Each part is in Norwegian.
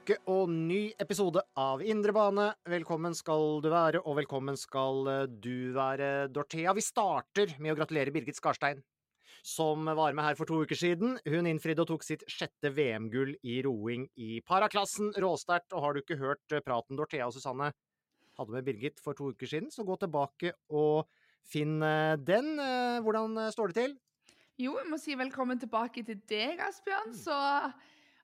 uke og ny episode av Indre bane. Velkommen skal du være, og velkommen skal eh, du være, Dorthea. Vi starter med å gratulere Birgit Skarstein, som var med her for to uker siden. Hun innfridde og tok sitt sjette VM-gull i roing i paraklassen. Råsterkt. Og har du ikke hørt eh, praten Dorthea og Susanne hadde med Birgit for to uker siden, så gå tilbake og finn eh, den. Hvordan står det til? Jo, jeg må si velkommen tilbake til deg, Asbjørn. Så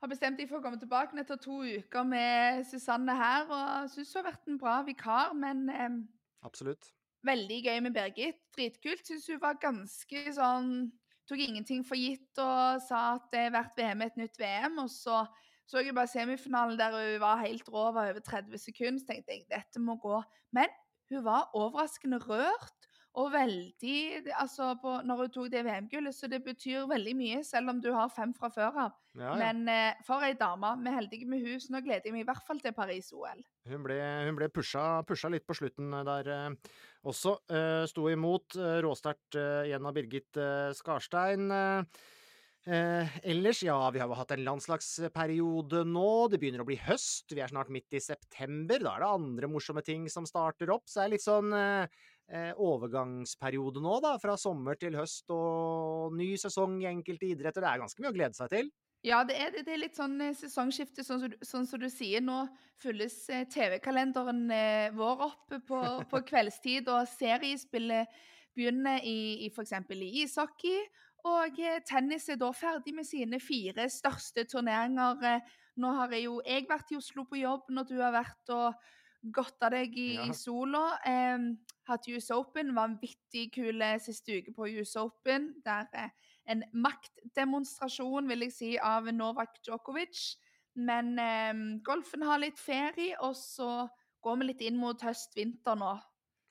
har bestemt meg for å komme tilbake etter to uker med Susanne her. Og syns hun har vært en bra vikar, men eh, Absolutt. veldig gøy med Birgit. Dritkult. Syns hun var ganske sånn Tok ingenting for gitt og sa at det hvert VM er et nytt VM. Og så så jeg bare semifinalen der hun var helt rå, var over 30 sekunder. Så tenkte jeg dette må gå. Men hun var overraskende rørt. Og veldig Altså, på, når hun tok det VM-gullet, så det betyr veldig mye, selv om du har fem fra før av. Ja, ja. Men eh, for ei dame. Vi er heldige med hus. Nå gleder jeg meg i hvert fall til Paris-OL. Hun ble, hun ble pusha, pusha litt på slutten der eh, også. Eh, sto imot. Eh, råsterkt eh, igjen av Birgit eh, Skarstein. Eh, eh, ellers, ja, vi har jo hatt en landslagsperiode nå. Det begynner å bli høst. Vi er snart midt i september. Da er det andre morsomme ting som starter opp. Så det er litt sånn eh, eh, overgangsperiode nå, da. Fra sommer til høst og ny sesong i enkelte idretter. Det er ganske mye å glede seg til. Ja, det er, det er litt sånn eh, sesongskifte, sånn som, sånn som du sier. Nå fylles eh, TV-kalenderen eh, vår opp på, på kveldstid, og seriespillet begynner i, i f.eks. i ishockey. Og eh, tennis er da ferdig med sine fire største turneringer. Eh, Nå har jeg jo jeg vært i Oslo på jobb når du har vært og godta deg i, Ja. i sola. Eh, hatt US Open, vanvittig kule siste uke på US Open. Der eh, en maktdemonstrasjon, vil jeg si, av Novak Djokovic. Men eh, golfen har litt ferie, og så går vi litt inn mot høst-vinter nå.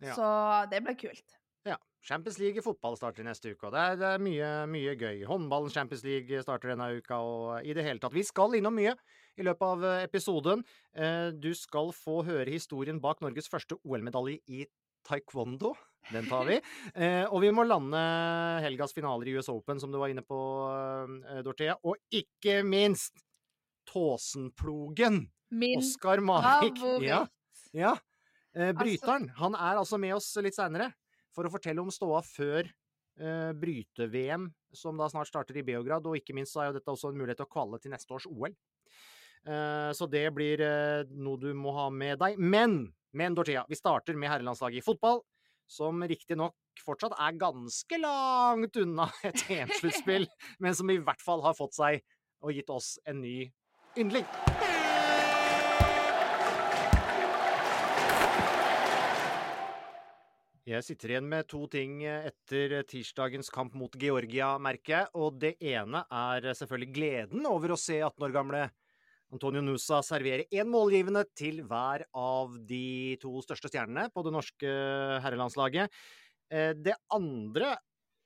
Ja. Så det blir kult. Ja. Champions League i fotball starter neste uke, og det er, det er mye, mye gøy. Håndballen Champions League starter denne uka, og i det hele tatt. Vi skal innom mye i løpet av eh, episoden. Eh, Du skal få høre historien bak Norges første OL-medalje i taekwondo. Den tar vi. Eh, og vi må lande helgas finaler i US Open, som du var inne på, Dorthea. Og ikke minst Tåsenplogen! Min Oskar Marvik. Ja, ja. Altså- bryteren. Han er altså med oss litt seinere for å fortelle om ståa før bryte-VM, som da snart starter i Beograd. Og ikke minst så er jo dette også en mulighet til å kvalle til neste års OL. Eh, så det blir eh, noe du må ha med deg. Men, men Dorthea, vi starter med herrelandslaget i fotball. Som riktignok fortsatt er ganske langt unna et EM-sluttspill, men som i hvert fall har fått seg og gitt oss en ny yndling. Jeg sitter igjen med to ting etter tirsdagens kamp mot Georgia, merker jeg. Og det ene er selvfølgelig gleden over å se 18 år gamle Antonio Nusa servere én målgivende til hver av de to største stjernene på det norske herrelandslaget. Eh, Det andre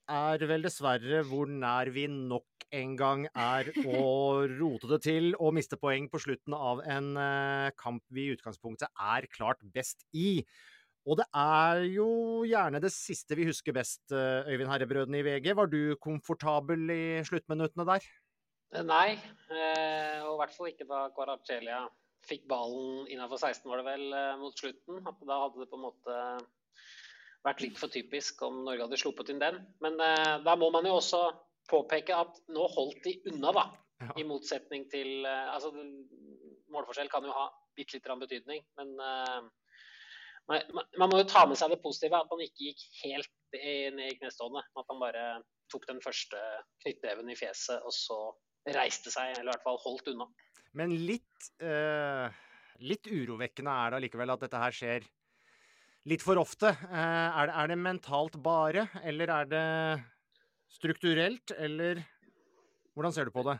er vel dessverre hvor nær vi nok en gang er å rote det til og miste poeng på slutten av en eh, kamp vi i utgangspunktet er klart best i. Og det er jo gjerne det siste vi husker best, eh, Øyvind Herrebrødene i VG. Var du komfortabel i sluttminuttene der? Nei, eh, og i hvert fall ikke da Kvaratskhelia fikk ballen innafor 16, var det vel, eh, mot slutten. Da hadde det på en måte vært litt for typisk om Norge hadde sluppet inn den. Men eh, da må man jo også påpeke at nå holdt de unna, da. Ja. I motsetning til Altså, målforskjell kan jo ha bitte lite grann betydning, men man, må jo ta med seg det positive, at man ikke gikk helt ned i knestående. At man bare tok den første knyttneven i fjeset, og så reiste seg, eller i hvert fall holdt unna. Men litt, eh, litt urovekkende er det allikevel at dette her skjer litt for ofte. Eh, er, det, er, det, mentalt bare, eller er det strukturelt, eller hvordan ser du på det?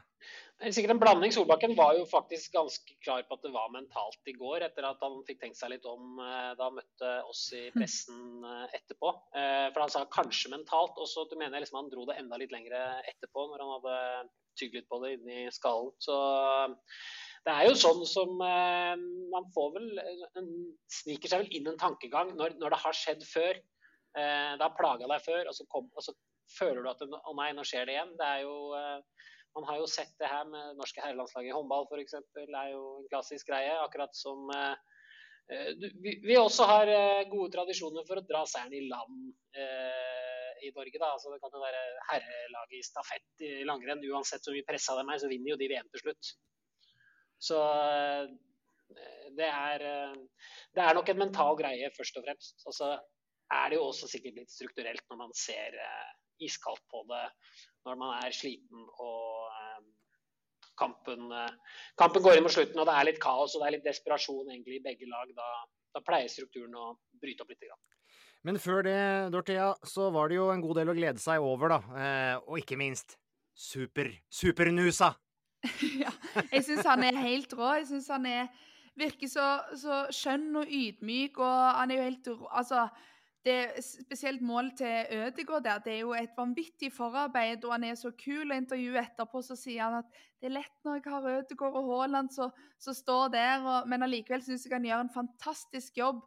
Det er sikkert en blanding. Solbakken var jo faktisk ganske klar på at det var mentalt i går, etter at han fikk tenkt seg litt om eh, da han møtte oss i pressen eh, etterpå. Eh, for han sa kanskje mentalt, og så mener jeg liksom han dro det enda litt lenger etterpå, når han hadde tygd litt på det inni skallen. Så det er jo sånn som Man får vel Sniker seg vel inn en tankegang når, når det har skjedd før. Det har plaga deg før, og så, kom, og så føler du at å nei, nå skjer det igjen. Det er jo man har jo sett det her med norske herrelandslaget i håndball f.eks. Er jo en klassisk greie. Akkurat som eh, eh vi, også har eh, gode tradisjoner for å dra seieren i land eh, i Norge. Da. Altså, det kan jo være herrelaget i stafett i langrenn. Uansett hvor mye pressa dem er, så vinner jo de VM til slutt. Så eh, det er, det er nok en mental greie, først og fremst. Og så er det jo også sikkert litt strukturelt når man ser iskaldt på det når man er sliten og eh, kampen, eh, kampen, går inn mot slutten og det er litt kaos og det er litt desperasjon egentlig i begge lag. Da, da pleier strukturen å bryte opp litt. Grann. Men før det, Dorthea, så var det jo en god del å glede seg over, da. Eh, og ikke minst super, supernusa! ja, jeg syns han er helt rå. Jeg syns han er, virker så, så skjønn og ydmyk, og han er jo helt rå. Altså, det er spesielt målet til Ødegaard der, det er jo et vanvittig forarbeid, og han er så kul. Og intervjuet etterpå så sier han at det er lett når jeg har Ødegaard og Haaland som står der, og, men allikevel syns jeg han gjør en fantastisk jobb.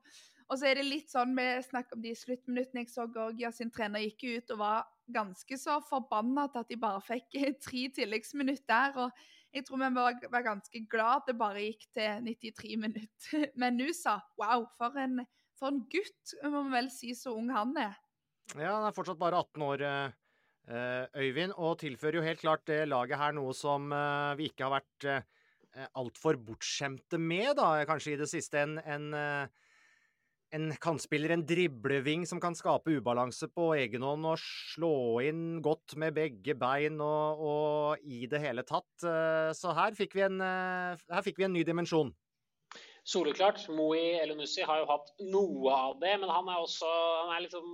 Og så er det litt sånn, Vi snakker om de sluttminuttene. Jeg så Georgia sin trener gikk ut og var ganske så forbanna til at de bare fikk tre tilleggsminutt der. og jeg tror vi var, var ganske glad det bare gikk til 93 minutter. Men Nusa, wow, for en for en gutt, må man vel si, så ung han er. Ja, han er fortsatt bare 18 år, eh, eh, Øyvind, og tilfører jo helt klart det laget her noe som eh, vi ikke har vært altfor bortskjemte med, da, kanskje i det siste. En, en, en kantspiller, en dribleving som kan skape ubalanse på egen hånd og slå inn godt med begge bein og, og i det hele tatt. Så her fikk vi en, her fikk vi en ny dimensjon soleklart. Moi Elunussi har jo hatt noe av det, men han er også han er liksom,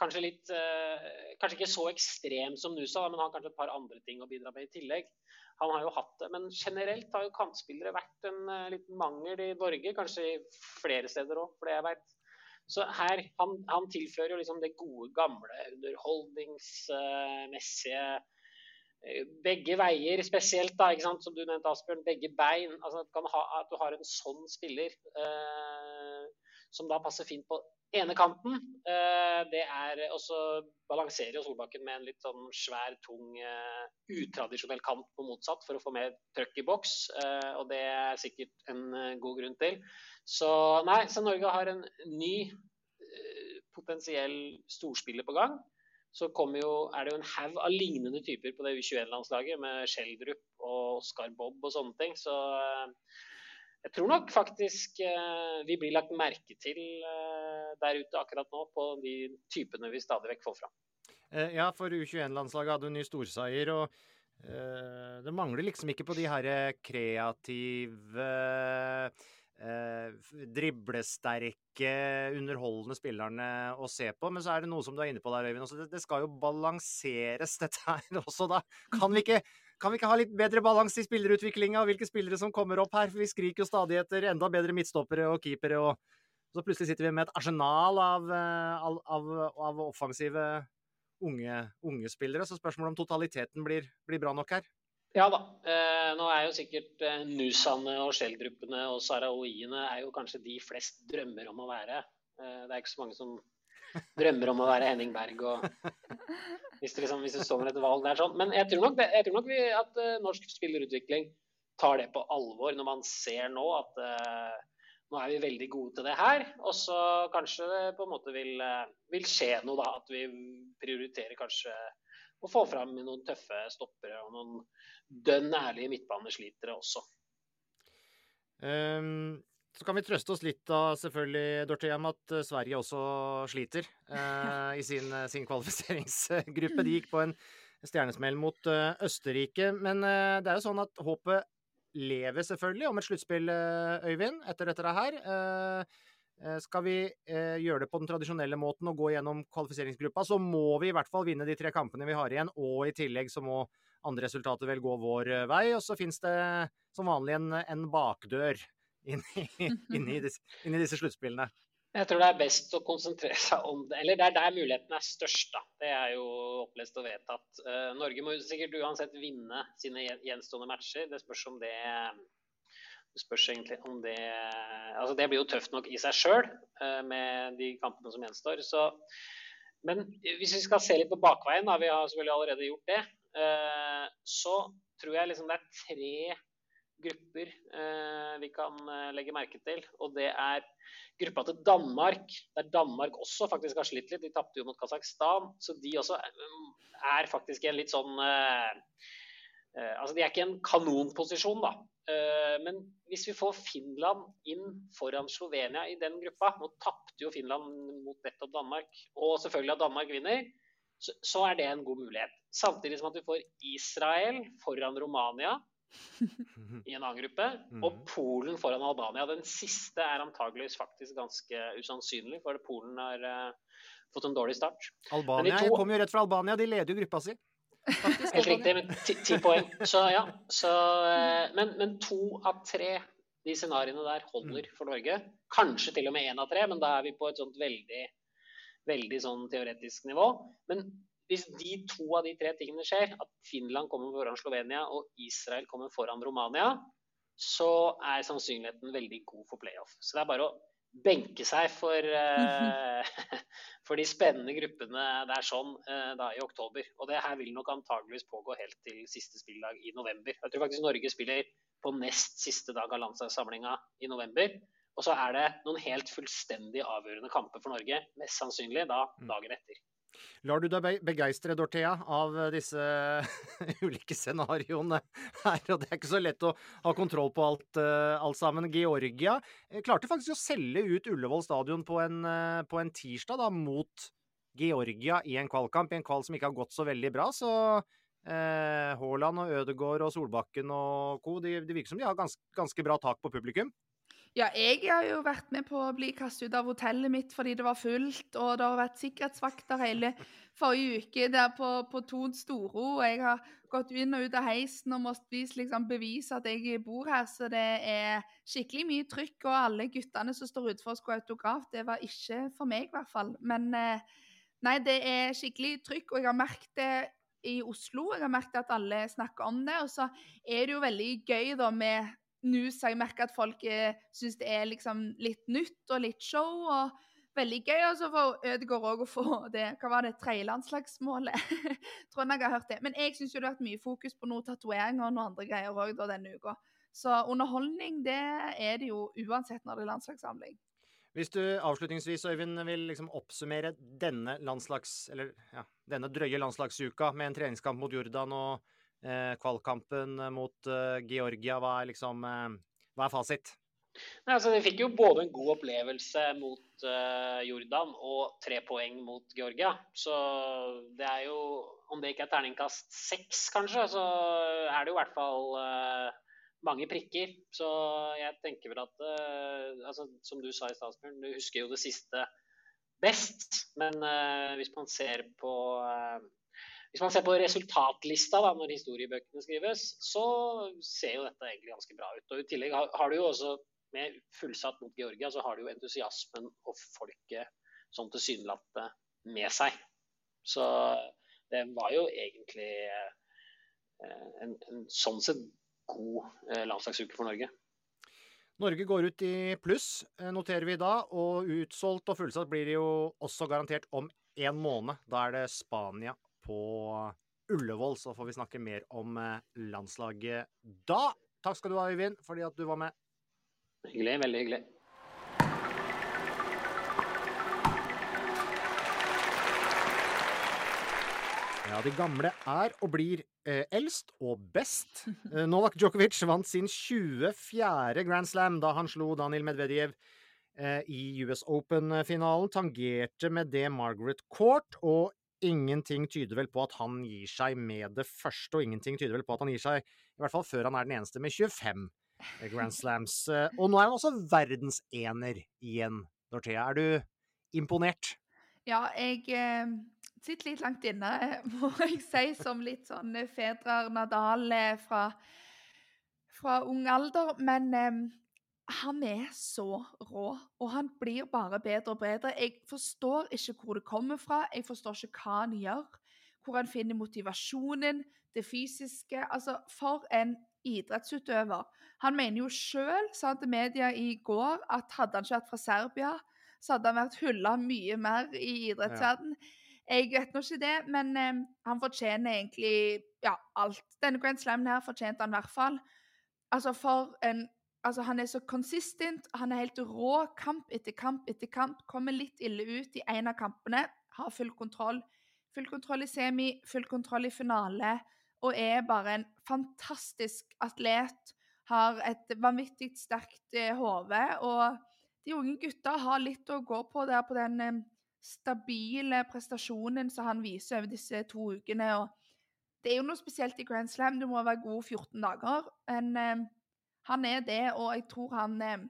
kanskje litt eh, Kanskje ikke så ekstrem som Nusa, men han har kanskje et par andre ting å bidra med i tillegg. Han har jo hatt det, Men generelt har jo kantspillere vært en uh, liten mangel i Norge, kanskje i flere steder òg, for det jeg veit. Så her, han, han tilfører jo liksom det gode, gamle, underholdningsmessige uh, Eh, begge veier spesielt, da, ikke sant? som du nevnte, Asbjørn. Begge bein. altså At, ha, at du har en sånn spiller eh, som da passer fint på ene kanten. Eh, det er også balanserer jo Solbakken med en litt sånn svær, tung, uh, utradisjonell kant på motsatt for å få mer trøkk i boks. Uh, og det er sikkert en god grunn til. Så nei, så Norge har en ny potensiell storspiller på gang så jo, er det jo en haug av lignende typer på det U21-landslaget, med Schjelderup og Oskar Bob og sånne ting. Så eh, jeg tror nok faktisk eh, vi blir lagt merke til eh, der ute akkurat nå, på de typene vi stadig vekk får fram. Ja, for U21-landslaget hadde en ny storseier, og det mangler liksom ikke på de her kreative eh, driblesterke, underholdende spillerne å se på. Men så er det noe som du er inne på der, Øyvind. Det, skal jo balanseres, dette her også, da. Kan vi ikke, kan vi ikke ha litt bedre balanse i spillerutviklinga? Hvilke spillere som kommer opp her? For vi skriker jo stadig etter enda bedre midtstoppere og keepere. og så plutselig sitter vi med et arsenal av, eh, av, av, offensive unge, unge, spillere. Så spørsmålet om totaliteten blir, blir bra nok her. Ja da. Eh, nå er jo sikkert eh, Nusane og Skjeldruppene og Saraoiene er jo kanskje de flest drømmer om å være. Eh, det er ikke så mange som drømmer om å være Henning Berg og hvis det, liksom, hvis det et valg der sånn. Men jeg tror nok, det, jeg tror nok vi, at uh, norsk spillerutvikling tar det på alvor når man ser nå at uh, nå er vi veldig gode til det her. Og så kanskje det på en måte vil, uh, vil skje noe, da. At vi prioriterer kanskje å få fram noen tøffe stoppere og noen dønn ærlige midtbaneslitere også. Um, så kan vi trøste oss litt da, selvfølgelig, Dorthea, med at eh, Sverige også sliter eh, i sin, eh, sin, kvalifiseringsgruppe. De gikk på en stjernesmell mot uh, Østerrike. Men uh, det er jo sånn at håpet lever selvfølgelig om et sluttspill, Øyvind, etter dette her. Skal vi gjøre det på den tradisjonelle måten og gå gjennom kvalifiseringsgruppa, så må vi i hvert fall vinne de tre kampene vi har igjen, og i tillegg så må andre resultater vel gå vår vei. Og så finnes det som vanlig en, en bakdør inn i, inn i, disse, inn disse sluttspillene? Jeg tror det er best å konsentrere seg om det. Eller det er der muligheten er størst, da. Det er jo opplest og vedtatt. Uh, Norge må sikkert uansett vinne sine gjenstående matcher. Det spørs om det det spørs egentlig om det Altså det blir jo tøft nok i seg sjøl uh, med de kampene som gjenstår. Så, men hvis vi skal se litt på bakveien, da, vi har selvfølgelig allerede gjort det, uh, så tror jeg liksom det er tre grupper eh, vi kan eh, legge merke til. Og det er gruppa til Danmark, der Danmark også faktisk har slitt litt. De tapte jo mot Kasakhstan, så de også eh, er faktisk en litt sånn eh, eh, Altså de er ikke i en kanonposisjon, da. Eh, men hvis vi får Finland inn foran Slovenia i den gruppa Nå tapte jo Finland mot nettopp Danmark, og selvfølgelig at Danmark vinner. Så, er det en god mulighet. Samtidig som at vi får Israel foran Romania i en annen gruppe. Og mm. Polen foran Albania. Den siste er antageligvis faktisk ganske usannsynlig, for Polen har uh, fått en dårlig start. Albania to... kom jo rett fra Albania, de leder jo gruppa si. Faktisk, Helt riktig, med ti, ti poeng. Så ja. Så, uh, men, men, to av tre de scenarioene der holder mm. for Norge. Kanskje til og med én av tre, men da er vi på et sånt veldig, veldig sånn teoretisk nivå. Men hvis de to av de tre tingene skjer, at Finland kommer foran Slovenia og Israel kommer foran Romania, så er sannsynligheten veldig god for playoff. Så det er bare å benke seg for, uh, for de spennende gruppene det er sånn uh, da i oktober. Og det her vil nok antageligvis pågå helt til siste spilldag i november. Jeg tror faktisk Norge spiller på nest siste dag av landslagssamlinga i november. Og så er det noen helt fullstendig avgjørende kamper for Norge, mest sannsynlig da mm. dagen etter. Lar du deg begeistre, Dorthea, av disse ulike scenarioene her? Og det er ikke så lett å ha kontroll på alt, uh, alt sammen. Georgia eh, klarte faktisk å selge ut Ullevål stadion på en, på en tirsdag da, mot Georgia i en kvalkamp. I en kval som ikke har gått så veldig bra. Så Haaland og Ødegaard og Solbakken og co. De, de, virker som de har gans, ganske bra tak på publikum. Ja, jeg har jo vært med på å bli kastet ut av hotellet mitt fordi det var fullt, og det har vært sikkerhetsvakter hele forrige uke der på, på Tod Storo. Og jeg har gått inn og ut av heisen og måttet liksom, bevise at jeg bor her. Så det er skikkelig mye trykk, og alle guttene som står utenfor og skulle ha autograf, det var ikke for meg i hvert fall. Men eh, nei, det er skikkelig trykk, og jeg har merket det i Oslo. Jeg har merket at alle snakker om det. Og så er det jo veldig gøy da med news har jeg merka at folk eh, syns det er liksom litt nytt og litt show. og Veldig gøy. altså for Ødegaard òg å få det hva var det, tredjelandslagsmålet. Tror jeg har hørt det. Men jeg syns det har vært mye fokus på noen tatoveringer og noen andre greier òg denne uka. Så underholdning det er det jo uansett når det er landslagssamling. Hvis du avslutningsvis Øyvind, vil liksom oppsummere denne landslags, eller ja, denne drøye landslagsuka med en treningskamp mot Jordan og kvalkampen mot eh, Georgia. Hva er, liksom, eh, hva er fasit? Nei, altså, de fikk jo både en god opplevelse mot uh, Jordan og tre poeng mot Georgia. Så det er jo Om det ikke er terningkast seks, kanskje, så er det jo i hvert fall uh, mange prikker. Så jeg tenker vel at uh, altså, Som du sa i Statsbjørn, du husker jo det siste best. Men hvis man ser på hvis man ser på resultatlista da, når historiebøkene skrives, så ser jo dette egentlig ganske bra ut. Og I tillegg har, har du jo også, med fullsatt mot Georgia, så har du jo entusiasmen og folket sånn tilsynelatende med seg. Så det var jo egentlig eh, en, en sånn sett god eh, landslagsuke for Norge. Norge går ut i pluss, eh, noterer vi da, og utsolgt og fullsatt blir det jo også garantert om en måned. Da er det Spania på Ullevål, så får vi snakke mer om eh, landslaget da. Takk skal du ha, Øyvind, fordi at du var med. Hyggelig. Veldig hyggelig. Ja, de gamle er og blir eh, eldst og best. Eh, Novak Djokovic vant sin 24. Grand Slam da han slo Daniel Medvedev eh, i US Open-finalen. Tangerte med det Margaret Court, og ingenting tyder vel på at han gir seg med det første. Og ingenting tyder vel på at han gir seg, i hvert fall før han er den eneste med 25 Grand Slams. Eh, Og nå er han også verdensener igjen, Dorthea. Er du imponert? Ja, jeg eh, sitter litt langt inne, må jeg si, som litt sånn Fedrer Nadal eh, fra, fra ung alder. Men eh, han er så rå, og han blir bare bedre og bedre. Jeg forstår ikke hvor det kommer fra, jeg forstår ikke hva han gjør. Hvor han finner motivasjonen, det fysiske. Altså, for en idrettsutøver. Han mener jo sjøl, sa han til media i går, at hadde han ikke vært fra Serbia, så hadde han vært hylla mye mer i idrettsverden. Jeg vet nå ikke det, men eh, han fortjener egentlig ja, alt. Denne Grand Slamen her fortjente han i hvert fall. Altså, for en Altså, han er så consistent, han er helt rå kamp etter kamp etter kamp. Kommer litt ille ut i en av kampene, har full kontroll. Full kontroll i semi, full kontroll i finale, og er bare en fantastisk atlet. Har et vanvittig sterkt eh, hode, og de unge gutta har litt å gå på der på den eh, stabile prestasjonen som han viser over disse to ukene. og Det er jo noe spesielt i Grand Slam, du må være god 14 dager. Men eh, han er det, og jeg tror han eh,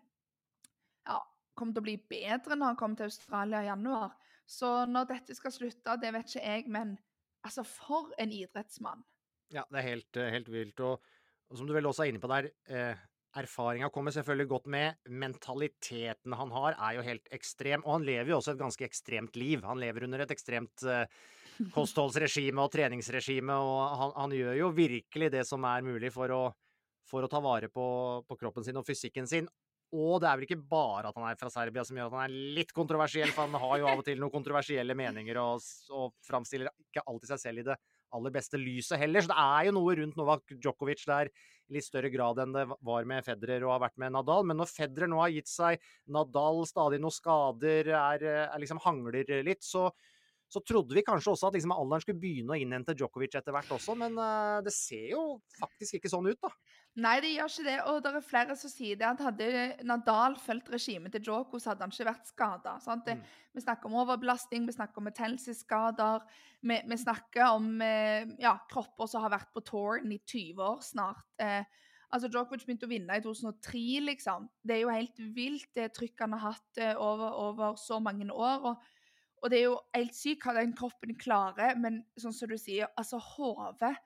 ja, kommer til å bli bedre når han kommer til Australia i januar. Så når dette skal slutte, det vet ikke jeg, men altså, for en idrettsmann. Ja, det er helt, eh, helt vilt. Og, og som du vel også er inne på der, eh, erfaringa kommer selvfølgelig godt med. Mentaliteten han har, er jo helt ekstrem. Og han lever jo også et ganske ekstremt liv. Han lever under et ekstremt eh, kostholdsregime og treningsregime, og han, han, gjør jo virkelig det som er mulig for å, for å ta vare på, på kroppen sin og fysikken sin. Og det er vel ikke bare at han er fra Serbia som gjør at han er litt kontroversiell, for han har jo av og til noen kontroversielle meninger og, og framstiller ikke alltid seg selv i det aller beste lyset heller. Så det er jo noe rundt Novak Djokovic der i litt større grad enn det var med Federer og har vært med Nadal. Men når Federer nå har gitt seg, Nadal stadig noen skader, er, er liksom hangler litt, så, så trodde vi kanskje også at liksom alderen skulle begynne å innhente Djokovic etter hvert også, men uh, det ser jo faktisk ikke sånn ut, da. Nei, det gjør ikke det. Og det er flere som sier det at hadde Nadal fulgt regimet til Djoko, så hadde han ikke vært skada. Mm. Vi snakker om overbelasting, vi snakker om betennelsesskader. Vi, vi, snakker om eh, ja, kropper som har vært på touren i 20 år snart. Eh, altså, Djokovic begynte å vinne i 2003, liksom. Det er jo helt vilt, det trykket han har hatt eh, over, over så mange år. og og det er jo helt sykt hva den kroppen klarer, men sånn som du sier, altså hodet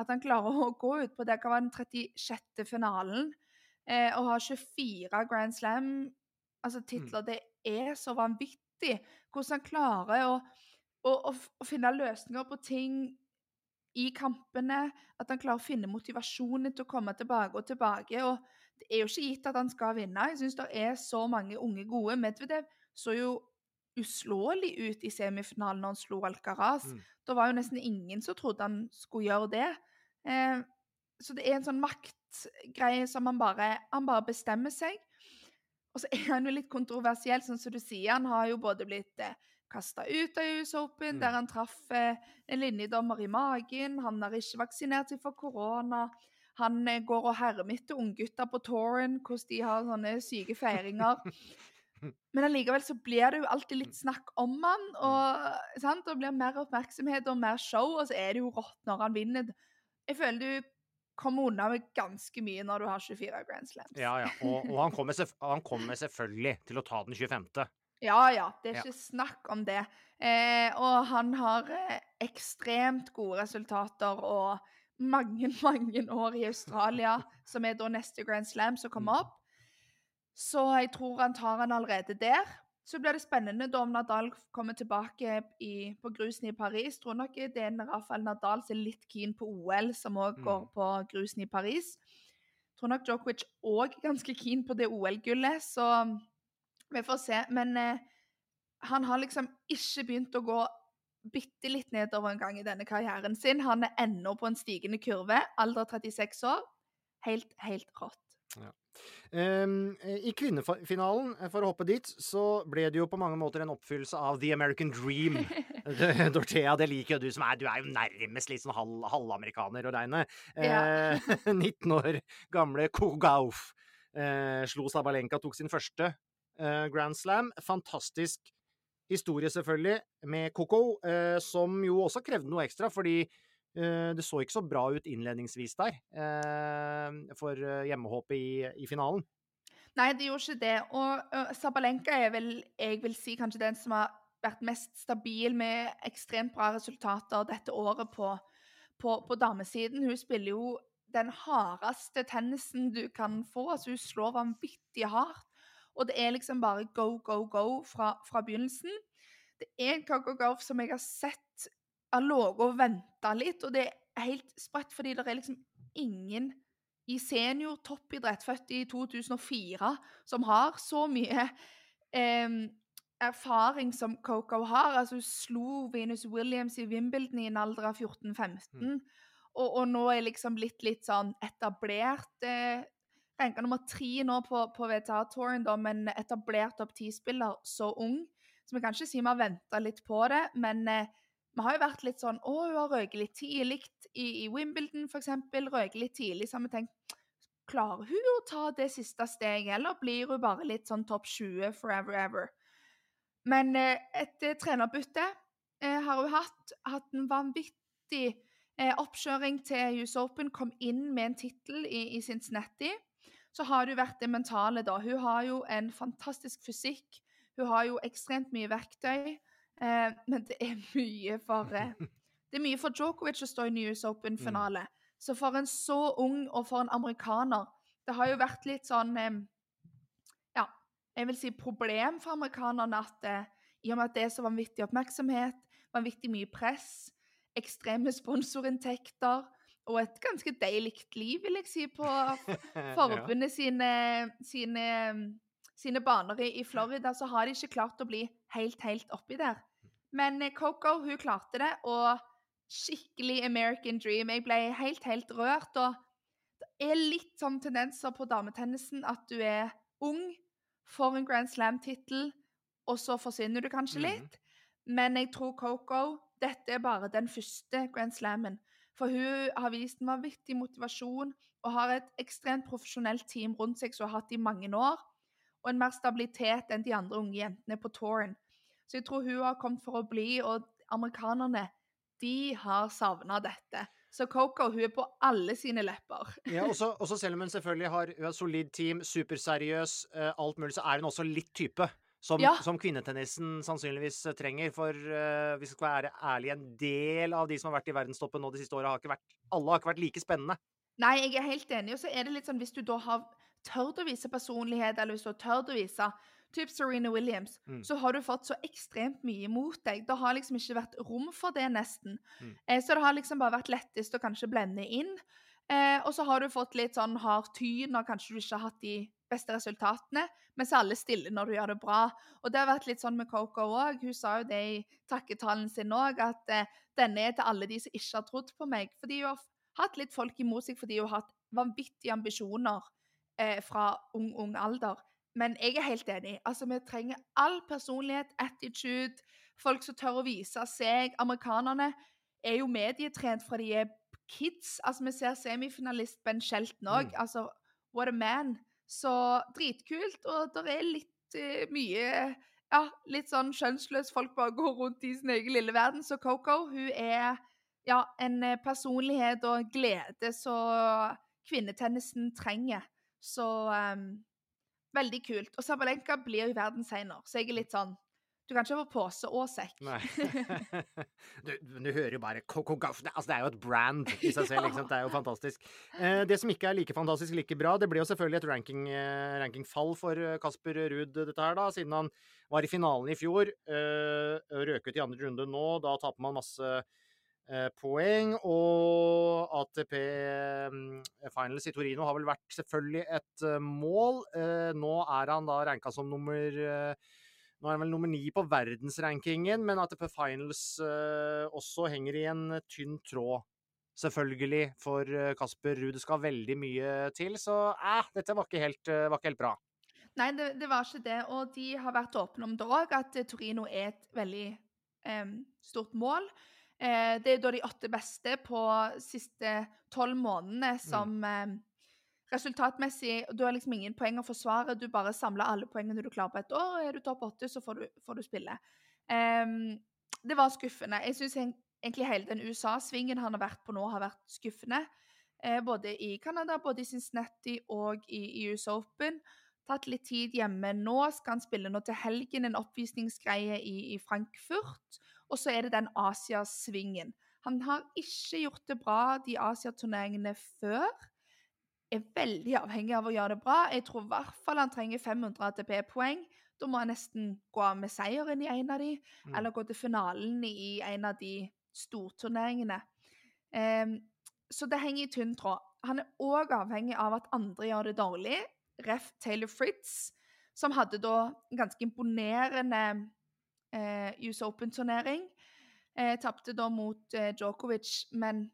at han klarer å gå ut på det kan være den 36. finalen eh, og ha 24 Grand Slam-titler. Altså, mm. Det er så vanvittig hvordan han klarer å, å, å, å, finne løsninger på ting i kampene. At han klarer å finne motivasjonen til å komme tilbake og tilbake. og Det er jo ikke gitt at han skal vinne. Jeg syns det er så mange unge gode. Medvedev så jo uslåelig ut i semifinalen når han slo Alcaraz. Mm. Da var jo nesten ingen som trodde han skulle gjøre det. Eh, så det er en sånn maktgreie som han bare Han bare bestemmer seg. Og så er han jo litt kontroversiell, sånn som du sier. Han har jo både blitt eh, kasta ut av US Open, mm. der han traff eh, en linjedommer i magen. Han har ikke vaksinert seg for korona. Han eh, går og hermer etter unggutter på touren, hvordan de har sånne syke feiringer. Men allikevel så blir det jo alltid litt snakk om han, og sant? det blir mer oppmerksomhet og mer show, og så er det jo rått når han vinner. Jeg føler du kommer unna med ganske mye når du har 24 Grand Slams. Ja, ja. Og, og han, kommer han, kommer selvfølgelig til å ta den 25. Ja, ja. Det er ikke ja. snakk om det. Eh, og han har eh, ekstremt gode resultater og mange, mange år i Australia, som er da neste Grand Slam som kommer mm. opp. Så jeg tror han tar han allerede der. Så blir det spennende da om Nadal kommer tilbake i, på grusen i Paris. Tror nok det er Rafael Nadal som er litt keen på OL, som òg mm. går på grusen i Paris. tror nok Djokovic òg er ganske keen på det OL-gullet, så vi får se. Men eh, han har liksom ikke begynt å gå bitte litt nedover en gang i denne karrieren sin. Han er ennå på en stigende kurve, alder 36 år. Helt, helt rått. Ja. Um, I kvinnefinalen, eh, for å hoppe dit, så ble det jo på mange måter en oppfyllelse av The American Dream. Dorthea, det liker jo du som er Du er jo nærmest litt sånn halv, halvamerikaner å regne. Ja. Eh, 19 år gamle Kogauf eh, slo Sabalenka, tok sin første eh, Grand Slam. Fantastisk historie, selvfølgelig, med Coco, eh, som jo også krevde noe ekstra, fordi eh, det så ikke så bra ut innledningsvis der eh, for eh, hjemmehåpet i, i finalen. Nei, det gjorde ikke det. Og Sabalenka er vel, jeg vil si, kanskje den som har vært mest stabil med ekstremt bra resultater dette året på, på, på damesiden. Hun spiller jo den hardeste tennisen du kan få. altså Hun slår vanvittig hardt. Og det er liksom bare go, go, go fra, fra begynnelsen. Det er en Coco Golf som jeg har sett har ligget og venta litt, og det er helt sprøtt, fordi det er liksom ingen i senior toppidrett født i 2004 som har så mye eh, erfaring som Coco har. Altså, hun slo Venus Williams i Wimbledon i en alder av 14-15. Og, og nå er liksom blitt litt sånn etablert. Eh, Renka nummer tre nå på, på VTA-touren, men etablert topp ti-spiller så ung. Så vi kan ikke si vi har venta litt på det, men eh, vi har jo vært litt sånn Å, hun har røket litt tidlig i, i Wimbledon, f.eks. Røket litt tidlig, så har vi tenkt Klarer hun å ta det siste steget, eller blir hun bare litt sånn topp 20 forever ever? Men eh, etter trenerbytte eh, har hun hatt, hatt en vanvittig eh, oppkjøring til US Open. Kom inn med en tittel i, i Cincinnati. Så har det jo vært det mentale, da. Hun har jo en fantastisk fysikk. Hun har jo ekstremt mye verktøy. Eh, men det er mye for Det er mye for Djokovic å stå i New US Open-finale. Så for en så ung og for en amerikaner Det har jo vært litt sånn eh, Ja, jeg vil si problem for amerikanerne at eh, i og med at det er så vanvittig oppmerksomhet, vanvittig mye press, ekstreme sponsorinntekter og et ganske deilig liv, vil jeg si, på forbundet sine, sine, sine baner i, i Florida, så har de ikke klart å bli helt, helt oppi der. Men eh, Coco, hun klarte det, og skikkelig American dream. Jeg ble helt, helt rørt. Og det er litt sånn tendenser på dametennisen at du er ung, får en Grand Slam-tittel, og så forsvinner du kanskje Mhm. litt. Men jeg tror Coco Dette er bare den første Grand Slammen. For hun har vist en vanvittig motivasjon og har et ekstremt profesjonelt team rundt seg som hun har hatt i mange år. Og en mer stabilitet enn de andre unge jentene på touren. Så jeg tror hun har kommet for å bli, og amerikanerne de har savna dette. Så Coco hun er på alle sine lepper. Ja, også, også selv om hun selvfølgelig har hun har solid team, superseriøs, eh, alt mulig, så er hun også litt type. Som, Ja. som kvinnetennisen sannsynligvis eh, trenger. For uh, hvis vi skal være ærlige, en del av de som har vært i verdenstoppen nå de siste åra, har ikke vært Alle har ikke vært like spennende. Nei, jeg er helt enig. Og så er det litt sånn hvis du da har tørt å vise personlighet, eller hvis du har tørt å vise typ Serena Williams, Mm. så har du fått så ekstremt mye mot deg. Det har liksom ikke vært rom for det, nesten. Mm. Eh, så det har liksom bare vært lettest å kanskje blende inn. Eh, og så har du fått litt sånn hard tyn når kanskje du ikke har hatt de beste resultatene, mens alle stiller når du gjør det bra. Og det har vært litt sånn med Coco òg. Hun sa jo det i takketalen sin òg, at eh, denne er til alle de som ikke har trodd på meg. Fordi hun har hatt litt folk imot seg fordi hun har hatt vanvittige ambisjoner eh, fra ung, ung alder. Men jeg er helt enig. Altså, Vi trenger all personlighet, attitude, folk som tør å vise seg. Amerikanerne er jo medietrent fra de er kids. Altså, Vi ser semifinalist Ben Shelton òg. Mm. Altså, what a man. Så dritkult. Og det er litt uh, mye ja, litt sånn skjønnsløs folk bare går rundt i sin egen lille verden. Så Coco hun er ja, en eh, personlighet og glede som kvinnetennisen trenger. Så ehm, veldig kult. Og Sabalenka blir jo verdensener, så jeg er litt sånn Du kan ikke få pose og sekk. Nei. du, du hører jo bare Coco Gauff det, altså, det er jo et brand i seg selv. Liksom. Det er jo fantastisk. Eh, det som ikke er like fantastisk, like bra, det ble jo selvfølgelig et ranking, eh, rankingfall for eh, Kasper Ruud, dette her, da, siden han var i finalen i fjor. Eh, røk ut i andre runde nå. Da taper man masse poeng. Og ATP mm, Finals i Torino har vel vært selvfølgelig et eh, mål. Eh, nå er han da ranka som nummer eh, nå er han vel nummer ni på verdensrankingen, men ATP Finals eh, også henger i en tynn tråd. Selvfølgelig, for eh, Kasper Ruud skal veldig mye til, så eh, dette var ikke helt, eh, var ikke helt bra. Nei, det, det var ikke det. Og de har vært åpne om det òg, at eh, Torino er et veldig eh, stort mål. Eh, det er da de åtte beste på siste tolv månedene som em, resultatmessig Du har liksom ingen poeng å forsvare, du bare samler alle poengene du klarer på et år. Er du topp åtte, så får du, får du spille. Em, det var skuffende. Jeg syns egentlig hele den USA-svingen han har vært på nå, har vært skuffende. Eh, både i Canada, både i Cincinnati og i, i US Open. Tatt litt tid hjemme nå. Skal han spille nå til helgen, en oppvisningsgreie i, i Frankfurt. Og så er det den Asiasvingen. Han har ikke gjort det bra de Asiaturneringene før. Er veldig avhengig av å gjøre det bra. Jeg tror i hvert fall han trenger 500 ATP-poeng. Da må han nesten gå av med seieren i en av de, Mm. eller gå til finalen i en av de storturneringene. Um, så det henger i tynn tråd. Han er òg avhengig av at andre gjør det dårlig. Ref. Taylor Fritz, som hadde da en ganske imponerende eh, US Open-turnering. Eh, Tapte da mot eh, Djokovic, men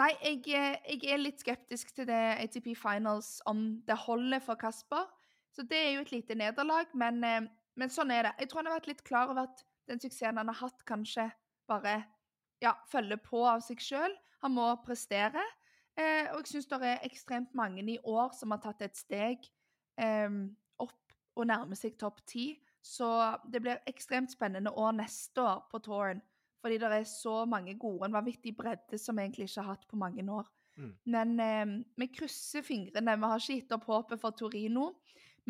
Nei, jeg, eh, jeg er litt skeptisk til det ATP Finals om det holder for Kasper. Så det er jo et lite nederlag, men, eh, men sånn er det. Jeg tror han har vært litt klar over at den suksessen han har hatt, kanskje bare ja, følger på av seg sjøl. Han må prestere. Eh, og jeg syns det er ekstremt mange i år som har tatt et steg eh, opp og nærmer seg topp ti. Så det blir ekstremt spennende år neste år på touren. Fordi det er så mange gode, en vanvittig bredde som vi egentlig ikke har hatt på mange år. Mm. Men eh, vi krysser fingrene. Vi har ikke gitt opp håpet for Torino,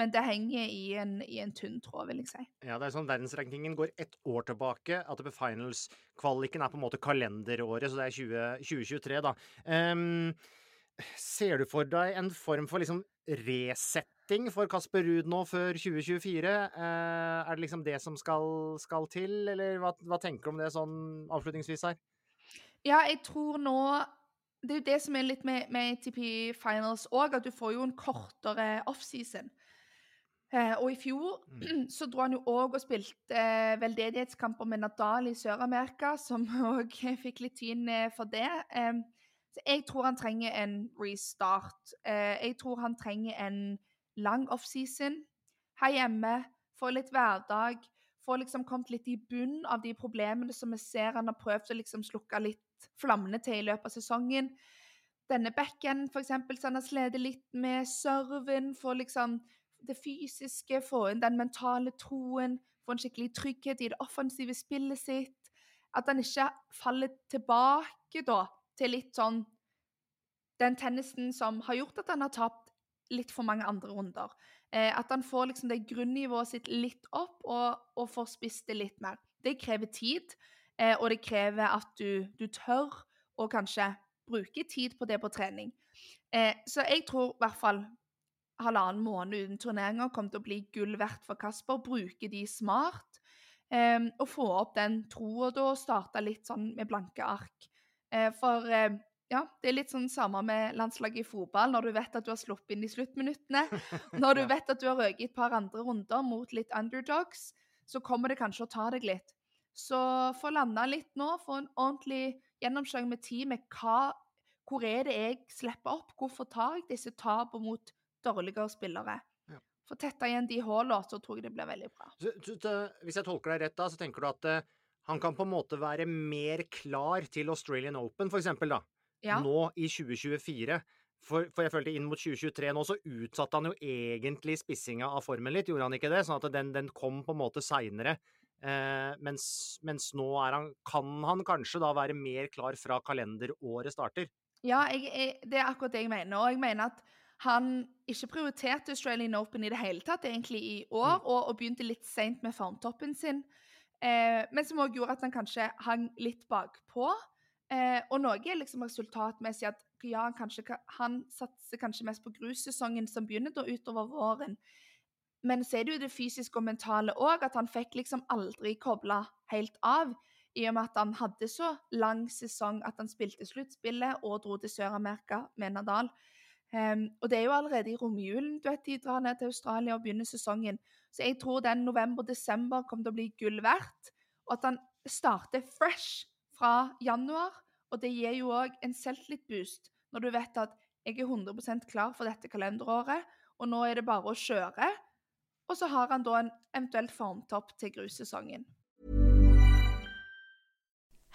men det henger i en, i en tynn tråd, vil jeg si. Ja, det er sånn Verdensrankingen går ett år tilbake. ATP Finals-kvaliken er på en måte kalenderåret, så det er 20, 2023, da. Ehm, ser du for deg en form for liksom resetting for Kasper Ruud nå før 2024? Eh, er det liksom det som skal, skal til, eller hva, hva tenker du om det sånn avslutningsvis her? Ja, jeg tror nå Det er jo det som er litt med, med ATP Finals òg, at du får jo en kortere offseason. Eh, og i fjor så dro han jo òg og spilte eh, veldedighetskamper med Nadal i Sør-Amerika, som òg fikk litt tyn for det. Så jeg tror han trenger en restart. Eh, jeg tror han trenger en lang offseason her hjemme. Få litt hverdag. Få liksom kommet litt i bunn av de problemene som vi ser han har prøvd å liksom slukke litt flammene til i løpet av sesongen. Denne backen, eksempel, så han har slitt litt med serven. Få liksom det fysiske, få inn den mentale troen. Få en skikkelig trygghet i det offensive spillet sitt. At han ikke faller tilbake da til litt sånn den tennisen som har gjort at han har tapt litt for mange andre runder. Eh, at han får liksom det grunnivået sitt litt opp, og, og får spist det litt mer. Det krever tid, eh, og det krever at du, du tør å kanskje bruke tid på det på trening. Eh, så jeg tror i hvert fall halvannen måned uten turneringer kommer til å bli gull verdt for Kasper. Bruke de smart. Eh, og få opp den troa da, og starte litt sånn med blanke ark. Eh, for eh, ja, det er litt sånn samme med landslaget i fotball. Når du vet at du har sluppet inn i sluttminuttene, når du vet at du har røket et par andre runder mot litt underdogs, så kommer det kanskje å ta deg litt. Så få landa litt nå, få en ordentlig gjennomkjøring med tid med hva, hvor er det jeg slipper opp, hvorfor tar jeg disse tapene mot dårligere spillere. Få tetta igjen de hullene, så tror jeg det blir veldig bra. Så, så, så, hvis jeg tolker deg rett da, så tenker du at eh, han kan på en måte være mer klar til Australian Open, for eksempel, da. Ja. nå i 2024. For, for jeg følte inn mot 2023 nå, så utsatte han jo egentlig spissinga av formen litt, gjorde han ikke det? Sånn at den, den kom på en måte seinere. Eh, mens, mens nå er han, kan han kanskje da være mer klar fra kalenderåret starter. Ja, jeg, jeg, det er akkurat det jeg mener. Og jeg mener at han ikke prioriterte Australian Open i det hele tatt, egentlig i år, og, og begynte litt seint med formtoppen sin. Eh, men som òg gjorde at han kanskje hang litt bakpå. Eh, og noe er liksom resultatmessig at ja, han, kanskje, ka- han satser kanskje mest på grussesongen som begynner da utover våren. Men så er det jo det fysiske og mentale òg, at han fikk liksom aldri kobla helt av. i og med at han hadde så lang sesong at han spilte sluttspillet og dro til Sør-Amerika med Nadal. Um, og det er jo allerede i romjulen du vet, de drar ned til Australia og begynner sesongen. Så jeg tror den november-desember kommer til å bli gull verdt. Og at han starter fresh fra januar. Og det gir jo òg en selvtillit-boost når du vet at jeg er 100% klar for dette kalenderåret, og nå er det bare å kjøre. Og så har han da en eventuelt formtopp til grussesongen.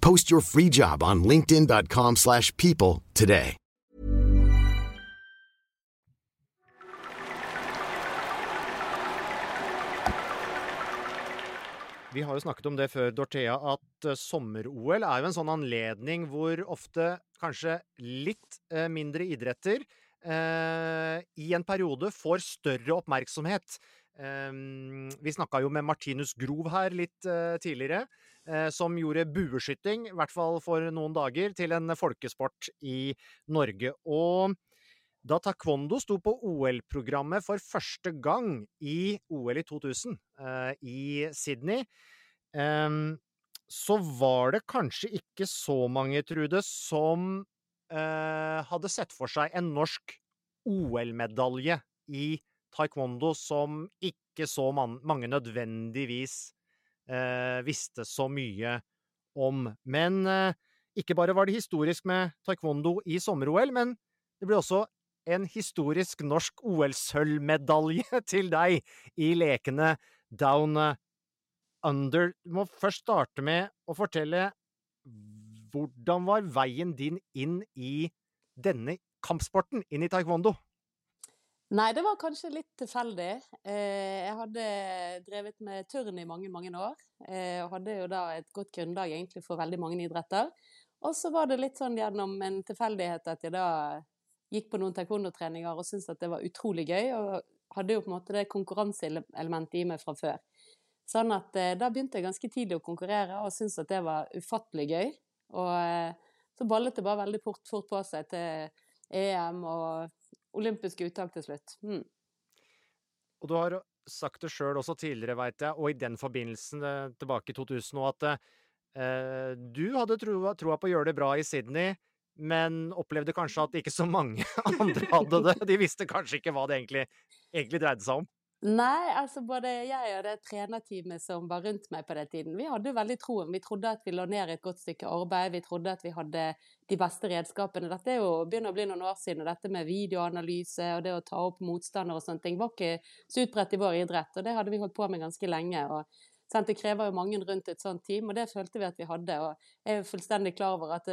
Post your free job on linkedin.com/people slash people today. Vi har jo snakket om det før, Dorthea, at eh, sommer-OL er jo en sånn anledning hvor ofte kanskje litt eh, mindre idretter eh, i en periode får større oppmerksomhet. Eh, vi snakka jo med Martinus Grov her litt eh, tidligere, som gjorde bueskytting, i hvert fall for noen dager, til en folkesport i Norge. Og da taekwondo sto på OL-programmet for første gang i OL i 2000, eh, i Sydney, em, så var det kanskje ikke så mange, Trude, som eh, hadde sett for seg en norsk OL-medalje i taekwondo som ikke så man mange nødvendigvis eh, visste så mye om. Men eh, ikke bare var det historisk med taekwondo i sommer-OL, men det ble også en historisk norsk OL-sølvmedalje til deg i lekene Down eh, Under. Du må først starte med å fortelle hvordan var veien din inn i denne kampsporten, inn i taekwondo? Nei, det var kanskje litt tilfeldig. Eh, Jeg hadde drevet med turn i mange, mange år, eh, og hadde jo da et godt grunnlag egentlig for veldig mange idretter. Og så var det litt sånn gjennom en tilfeldighet at jeg da gikk på noen taekwondo-treninger og syntes at det var utrolig gøy, og hadde jo på en måte det konkurranseelementet i meg fra før. Sånn at eh, da begynte jeg ganske tidlig å konkurrere, og syntes at det var ufattelig gøy. Og så ballet det bare veldig fort, fort på seg til EM og olympiske uttak til slutt. Mm. Og du har sagt det sjøl også tidligere, veit jeg, og i den forbindelsen eh, tilbake i 2000 òg, at eh, du hadde troa, troa på å gjøre det bra i Sydney, men opplevde kanskje at ikke så mange andre hadde det. De visste kanskje ikke hva det egentlig, egentlig dreide seg om. Nei, altså både jeg og det trenerteamet som var rundt meg på den tiden, vi hadde jo veldig troen. Vi trodde at vi lå ned i et godt stykke arbeid, vi trodde at vi hadde de beste redskapene. Dette er jo, begynner å bli noen år siden, og dette med videoanalyse og det å ta opp motstander og sånne ting var ikke så utbredt i vår idrett, og det hadde vi holdt på med ganske lenge. og sant, Det krever jo mange rundt et sånt team, og det følte vi at vi hadde. og Jeg er fullstendig klar over at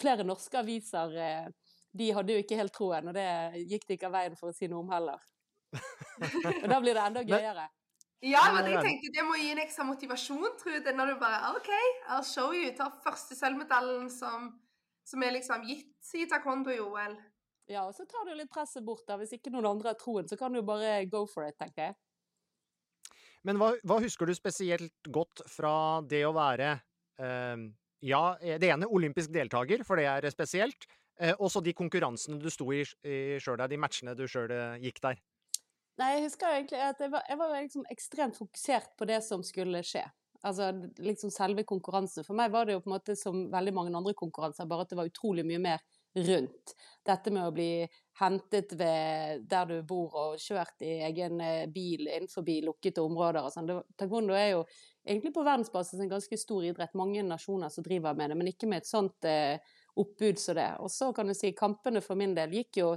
flere norske aviser eh, de hadde jo ikke helt troen, og det gikk det ikke av veien for å si noe om heller. Og da blir det enda gøyere. Ja, men jeg tenkte det må gi en ekstra motivasjon, Trude, når du bare OK, I'll show you. Tar første sølvmedaljen som, som er liksom gitt i taekwondo i OL. Ja, og så tar du litt presset bort, der. Hvis ikke noen andre har troen, så kan du bare go for it, tenker jeg. Men hva, hva husker du spesielt godt fra det å være eh, Ja, det ene olympisk deltaker, for det er spesielt. Eh, også de konkurransene du sto i, i sjøl de matchene du sjøl eh, gikk der. Nei, jeg husker egentlig at jeg var, jeg var liksom ekstremt fokusert på det som skulle skje. Altså liksom selve konkurransen. For meg var det jo på en måte som veldig mange andre konkurranser, bare at det var utrolig mye mer rundt. Dette med å bli hentet ved der du bor og kjørt i egen eh, bil innenfor lukkede områder og sånn. Taekwondo er jo egentlig på verdensbasis en ganske stor idrett. Mange nasjoner som driver med det, men ikke med et sånt eh, oppbud som det. Og så kan du si kampene for min del gikk jo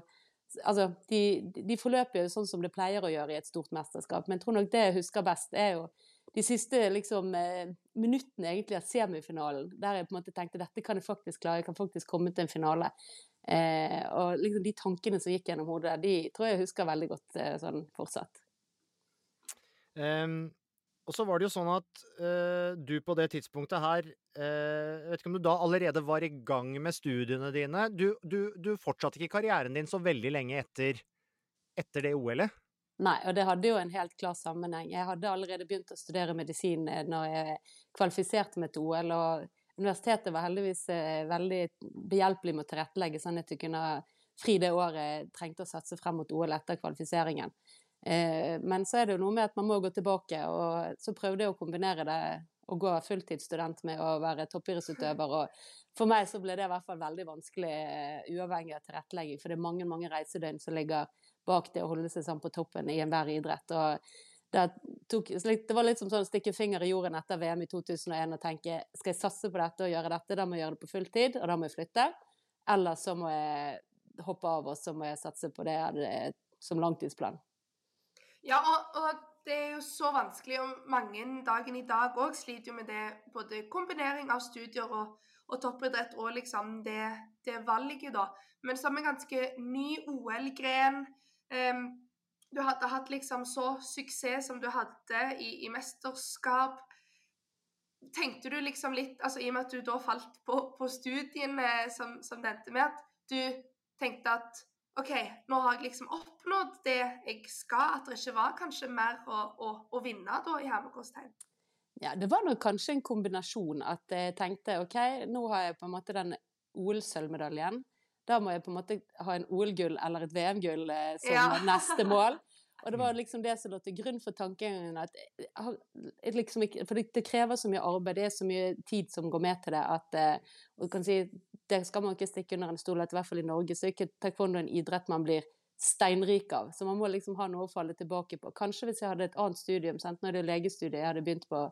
Altså, de, de forløper jo sånn som det pleier å gjøre i et stort mesterskap, men jeg tror nok det jeg husker best, er jo de siste liksom, eh, minuttene egentlig av semifinalen, der jeg på en måte tenkte dette kan jeg faktisk klare, jeg kan faktisk komme til en finale. Eh, og liksom de tankene som gikk gjennom hodet, de tror jeg jeg husker veldig godt eh, sånn fortsatt. Um, og så var det jo sånn at uh, du på det tidspunktet her uh, vet ikke om du da allerede var i gang med studiene dine. Du, du, du fortsatte ikke karrieren din så veldig lenge etter, etter det OL-et? Nei, og det hadde jo en helt klar sammenheng. Jeg hadde allerede begynt å studere medisin eh, når jeg kvalifiserte meg til OL, og universitetet var heldigvis veldig behjelpelig med å tilrettelegge sånn at jeg kunne fri det året jeg trengte å satse frem mot OL etter kvalifiseringen. Eh, men så er det jo noe med at man må gå tilbake, og så prøvde jeg å kombinere det å gå fulltidsstudent med å være toppidrettsutøver. Og for meg så ble det i hvert fall veldig vanskelig, eh, uavhengig av tilrettelegging. For det er mange mange reisedøgn som ligger bak det å holde seg sånn på toppen i enhver idrett. og det, tok, det, var litt som sånn å stikke finger i jorden etter VM i 2001 og tenke skal jeg satse på dette og gjøre dette, da må jeg gjøre det på fulltid, og da må jeg flytte. Eller så må jeg hoppe av, og så må jeg satse på det som langtidsplan. Ja, og, og, det er jo så vanskelig, og mange dagen i dag òg sliter jo med det. Både kombinering av studier og, og toppidrett og liksom det, det, valget, da. Men som en ganske ny OL-gren um, Du hadde hatt liksom så suksess som du hadde i, i mesterskap. Tenkte du liksom litt altså I og med at du da falt på, på studiene som, som det endte med, at du tenkte at OK, nå har jeg liksom oppnådd det jeg skal, at det ikke var kanskje mer å, å, å vinne da i hermegårdstegn? Ja, det var nok kanskje en kombinasjon at jeg tenkte OK, nå har jeg på en måte den OL-sølvmedaljen. Da må jeg på en måte ha en OL-gull eller et VM-gull eh, som ja. neste mål. Og det var liksom det som lå til grunn for tanken at liksom For det, krever så mye arbeid, det er så mye tid som går med til det, at eh, og kan si, det skal man ikke stikke under en stol at i hvert fall i Norge så er ikke taekwondo en idrett man blir steinrik av. Så man må liksom ha noe å falle tilbake på. Kanskje hvis jeg hadde et annet studium, sant? når det er legestudiet jeg hadde begynt på.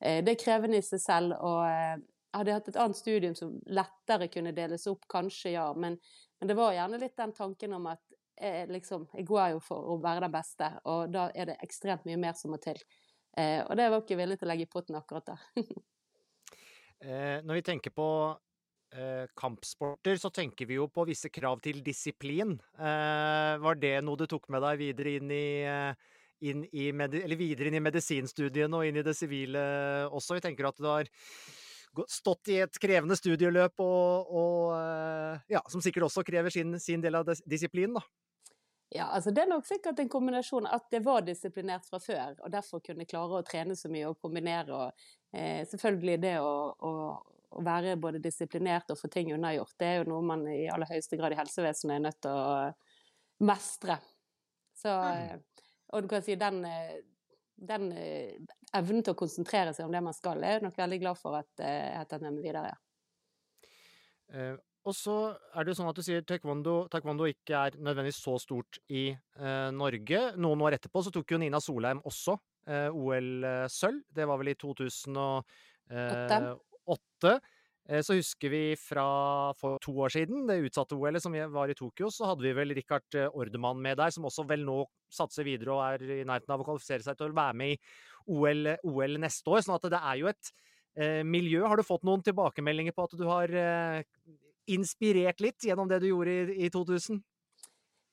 Eh, det er krevende i seg selv. og eh, hadde jeg hatt et annet studium som lettere kunne deles opp, kanskje ja. Men, men det var gjerne litt den tanken om at jeg, liksom, jeg går jo for å være den beste, og da er det ekstremt mye mer som må til. Eh, og det var ikke villig til å legge i potten akkurat da. eh, når vi tenker på eh, kampsporter, så tenker vi jo på visse krav til disiplin. Eh, var det noe du tok med deg videre inn i, eh, inn i videre inn i medisinstudiene og inn i det sivile også? Vi tenker at du har stått i et krevende studieløp og, og eh, ja, som sikkert også krever sin, sin del av disiplin, da. Ja, altså det er nok sikkert en kombinasjon at det var disiplinert fra før, og derfor kunne klare å trene så mye og kombinere. og eh, Selvfølgelig det å, å, være både disiplinert og få ting unnagjort, det er jo noe man i aller høyeste grad i helsevesenet er nødt til å mestre. Så, mm. Eh, og du kan si den, eh, den eh, evnen til å konsentrere seg om det man skal, er jeg nok veldig glad for at jeg har tatt med meg videre. Og så er det jo sånn at du sier taekwondo, taekwondo ikke er nødvendigvis så stort i uh, Norge. Noen år etterpå så tok jo Nina Solheim også uh, OL-sølv. Det var vel i 2008. Eh, eh, så husker vi fra for to år siden, det utsatte OL-et som var i Tokyo, så hadde vi vel Rikard eh, Ordemann med der, som også vel nå satser videre og er i nærheten av å kvalifisere seg til å være med i OL, OL neste år. sånn at det er jo et eh, miljø. Har du fått noen tilbakemeldinger på at du har inspirert litt gjennom det du gjorde i, i 2000?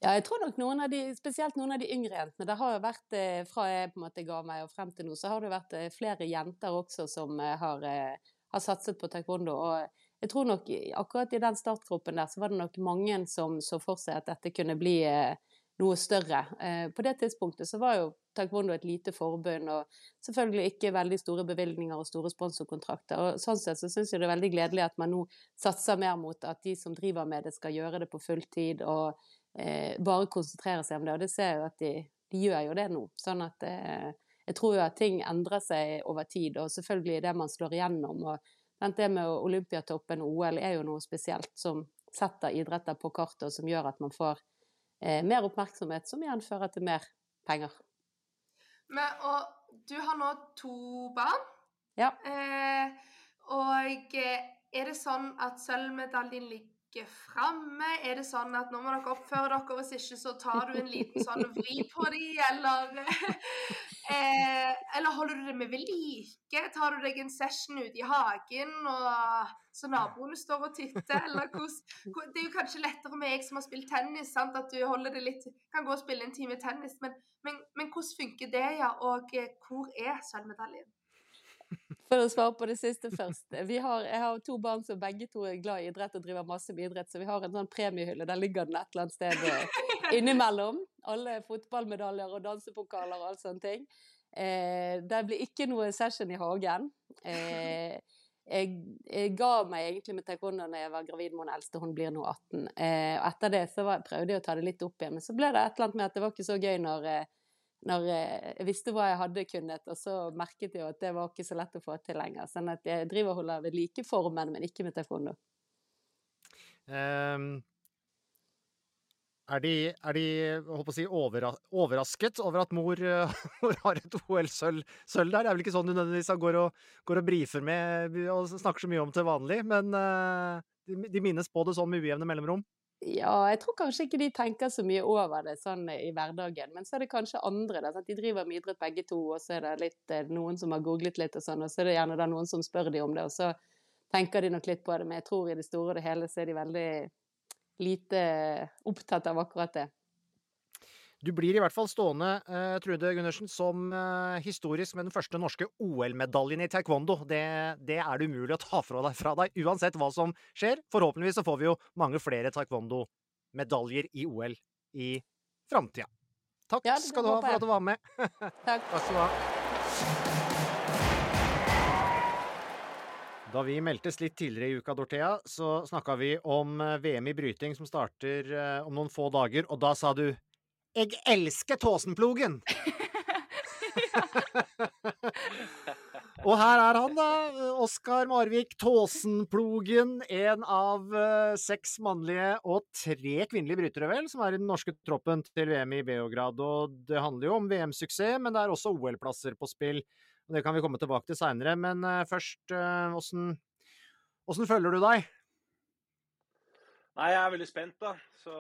Ja, jeg tror nok noen av de, spesielt noen av de yngre jentene. Det har jo vært, eh, fra jeg på en måte ga meg og frem til nå, så har det vært eh, flere jenter også som eh, har, har satset på taekwondo. Og jeg tror nok akkurat i den startgruppen der, så var det nok mange som så for seg at dette kunne bli noe større. På det tidspunktet så var jo taekwondo et lite forbund, og selvfølgelig ikke veldig store bevilgninger og store sponsorkontrakter. Og sånn sett så syns jeg det er veldig gledelig at man nå satser mer mot at de som driver med det, skal gjøre det på fulltid. og eh, bare konsentrere seg om det. Og det ser jeg jo at de, de gjør jo det nå. Sånn at eh, jeg tror jo at ting endrer seg over tid, og selvfølgelig det man slår igjennom. og Det med Olympiatoppen og OL er jo noe spesielt som setter idretter på kartet, og som gjør at man får eh, mer oppmerksomhet, som igjen fører til mer penger. Men, og du har nå to barn. Ja. Eh, og eh, er det sånn at sølvmedaljen ligger framme? Er det sånn at nå må dere oppføre dere, hvis ikke så tar du en liten sånn vri på dem, eller eh, Eller holder du det med ved like? Tar du deg en session ute i hagen og, så naboene står og titter, Det er jo kanskje lettere med jeg som har spilt tennis, sant? at du holder det litt Kan gå og spille en time tennis, men, men, men hvordan funker det, ja? Og eh, hvor er sølvmedaljen? For å svare på det siste først. Har, jeg har to barn som begge to er glad i idrett og driver masse med idrett, så vi har en sånn premiehylle. Der ligger den et eller annet sted eh, innimellom. Alle fotballmedaljer og dansepokaler og all sånne ting. Eh, det blir ikke noe session i hagen. Eh, jeg, jeg, ga meg egentlig med taekwondo når jeg var gravid med den eldste, hun blir nå 18. Eh, og etter det så var, prøvde jeg å ta det litt opp igjen, men så ble det et eller annet med at det var ikke så gøy når eh, når jeg visste hva jeg hadde kunnet, og så merket jeg at det var ikke så lett å få til lenger. Sånn at jeg driver og holder ved like formen, men ikke med taekwondo. Um, er de, er de si, overrasket over at mor, mor har et OL-sølv der? Det er vel ikke sånn du nødvendigvis går og, går og brifer med og snakker så mye om til vanlig, men uh, de, minnes på det sånn med ujevne mellomrom? Ja, jeg tror kanskje ikke de tenker så mye over det sånn i hverdagen. Men så er det kanskje andre. Da, sånn De driver med idrett begge to, og så er det litt, eh, noen som har googlet litt, og sånn, og så er det gjerne noen som spør de om det. Og så tenker de nok litt på det, men jeg tror i det store og det hele så er de veldig lite opptatt av akkurat det. Du blir i hvert fall stående, uh, Trude Gundersen, som uh, historisk med den første norske OL-medaljen i taekwondo. Det, det, er det umulig å ta fra deg, fra deg, uansett hva som skjer. Forhåpentligvis så får vi jo mange flere taekwondo-medaljer i OL i framtida. Takk ja, skal du ha for at du var med. Takk. Takk skal du ha. Da vi meldtes litt tidligere i uka, Dorthea, så snakka vi om eh, VM i bryting som starter om noen få dager, og da sa du jeg elsker Tåsenplogen! Og her er han, da. Oskar Marvik Tåsenplogen. En av uh, seks mannlige og tre kvinnelige brytere, vel, som er i den norske troppen til VM i Beograd. Og det handler jo om VM-suksess, men det er også OL-plasser på spill. Og Det kan vi komme tilbake til seinere. Men uh, først, åssen uh, føler du deg? Nei, jeg er veldig spent, da. Så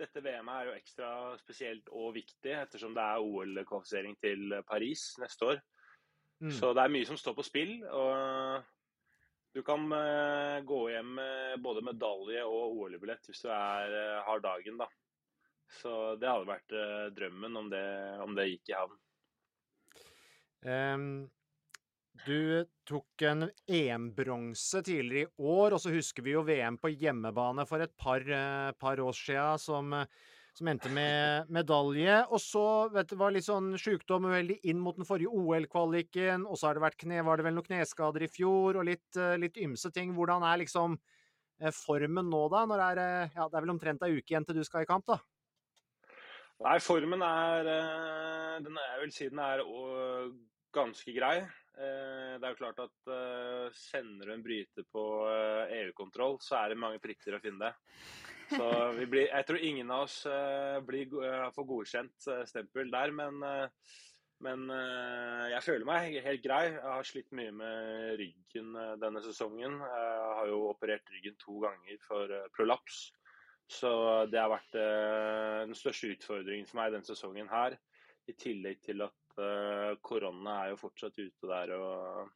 dette VM-et er jo ekstra spesielt og viktig ettersom det er OL-kvalifisering til Paris neste år. Mm. Så det er mye som står på spill. og Du kan gå hjem med både medalje og OL-billett hvis du er, har dagen, da. Så det hadde vært drømmen om det, om det, gikk i havn. Um, du tok en EM-bronse tidligere i år, og så husker vi jo VM på hjemmebane for et par, eh, par år siden som, som, endte med medalje. Og så vet du, var litt sånn sjukdom veldig inn mot den forrige OL-kvaliken, og så har det vært kne, var det vel noen kneskader i fjor, og litt, eh, litt ymse ting. Hvordan er liksom eh, formen nå, da? Når er, ja, det er vel omtrent ei uke igjen til du skal i kamp, da? Nei, formen er den er, Jeg vil si den er ganske grei. Eh, det er jo klart at sender du en bryter på EU-kontroll, så er det mange prikker å finne. Så blir, jeg tror ingen av oss blir, får godkjent stempel der, men, men jeg føler meg helt grei. Jeg har slitt mye med ryggen denne sesongen. Jeg har jo operert ryggen to ganger for prolaps. Så det har vært den største utfordringen for meg denne sesongen her. I tillegg til at uh, korona er jo fortsatt ute der og,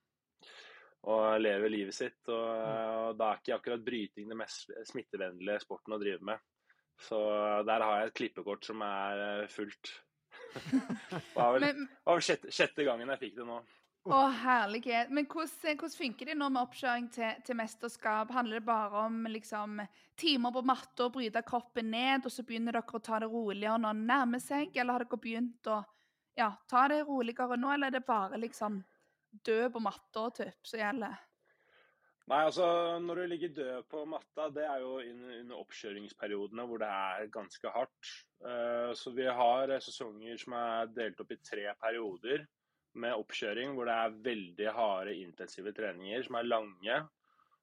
og lever livet sitt. Og, og da er ikke akkurat bryting den mest smittevennlige sporten å drive med. Så der har jeg et klippekort som er eh, fullt. Det var vel, Men- var vel sjette, sjette gangen jeg fikk det nå. Å, herlighet. Men hvordan, hvordan funker det nå med oppkjøring til, til mesterskap? Handler det bare om liksom, timer på matta, bryte kroppen ned, og så begynner dere å ta det roligere når det nærmer seg? Eller har dere begynt å ja, ta det roligere nå, eller er det bare liksom dø på matta som gjelder? Nei, altså når du ligger død på matta, det er jo under oppkjøringsperiodene hvor det er ganske hardt. Eh, Så vi har sesonger som er delt opp i tre perioder med oppkjøring, hvor det er veldig harde, intensive treninger som er lange.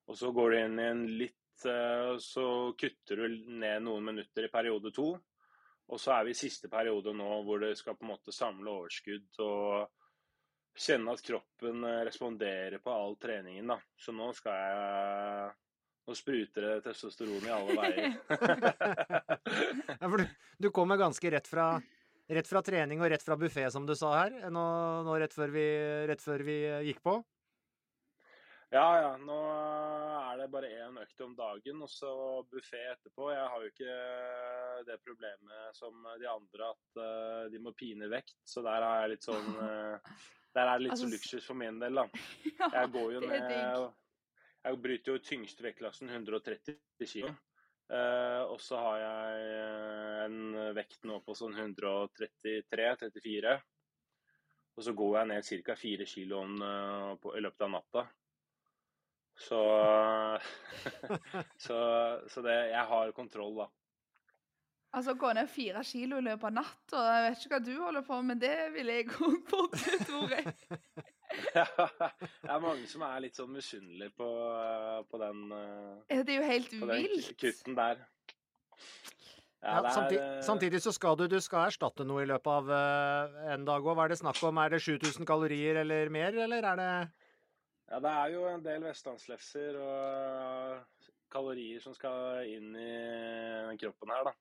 Og så går du inn i en litt eh, Så kutter du ned noen minutter i periode to. Og så er vi i siste periode nå hvor det skal på en måte samle overskudd og kjenne at kroppen eh, responderer på all treningen. da. Så nå skal jeg Nå spruter det testosteron i alle veier. Ja, for du, du kommer ganske rett fra, rett fra trening og rett fra buffé, som du sa her, nå, nå rett, før vi, rett før vi gikk på. Ja, ja. Nå er det bare én økt om dagen, og så buffé etterpå. Jeg har jo ikke det problemet som de andre at eh, de må pine vekt, så der har jeg litt sånn eh, Der er det litt Altså, så luksus for min del, da. Jeg går jo ned. Jeg bryter jo tyngste vektklassen 130 kg. Eh, og så har jeg eh, en vekt nå på sånn 133-34. Og så går jeg ned ca. 4 kg uh, i løpet av natta. Så Så, så det, jeg har kontroll, da. Altså gå ned fire kilo i løpet av natta. Jeg vet ikke hva du holder på med, det ville jeg òg fått til, Tore. det er mange som er litt sånn misunnelige på, på den, eh, Ja, Det er jo helt vilt. kutten der. Ja, det er, samtidig, eh, samtidig så skal du, du skal erstatte noe i løpet av eh, en dag òg. Hva er det snakk om? Er det 7000 kalorier eller mer, eller er det Ja, det er jo en del vestlandslefser og kalorier som skal inn i den kroppen her, da.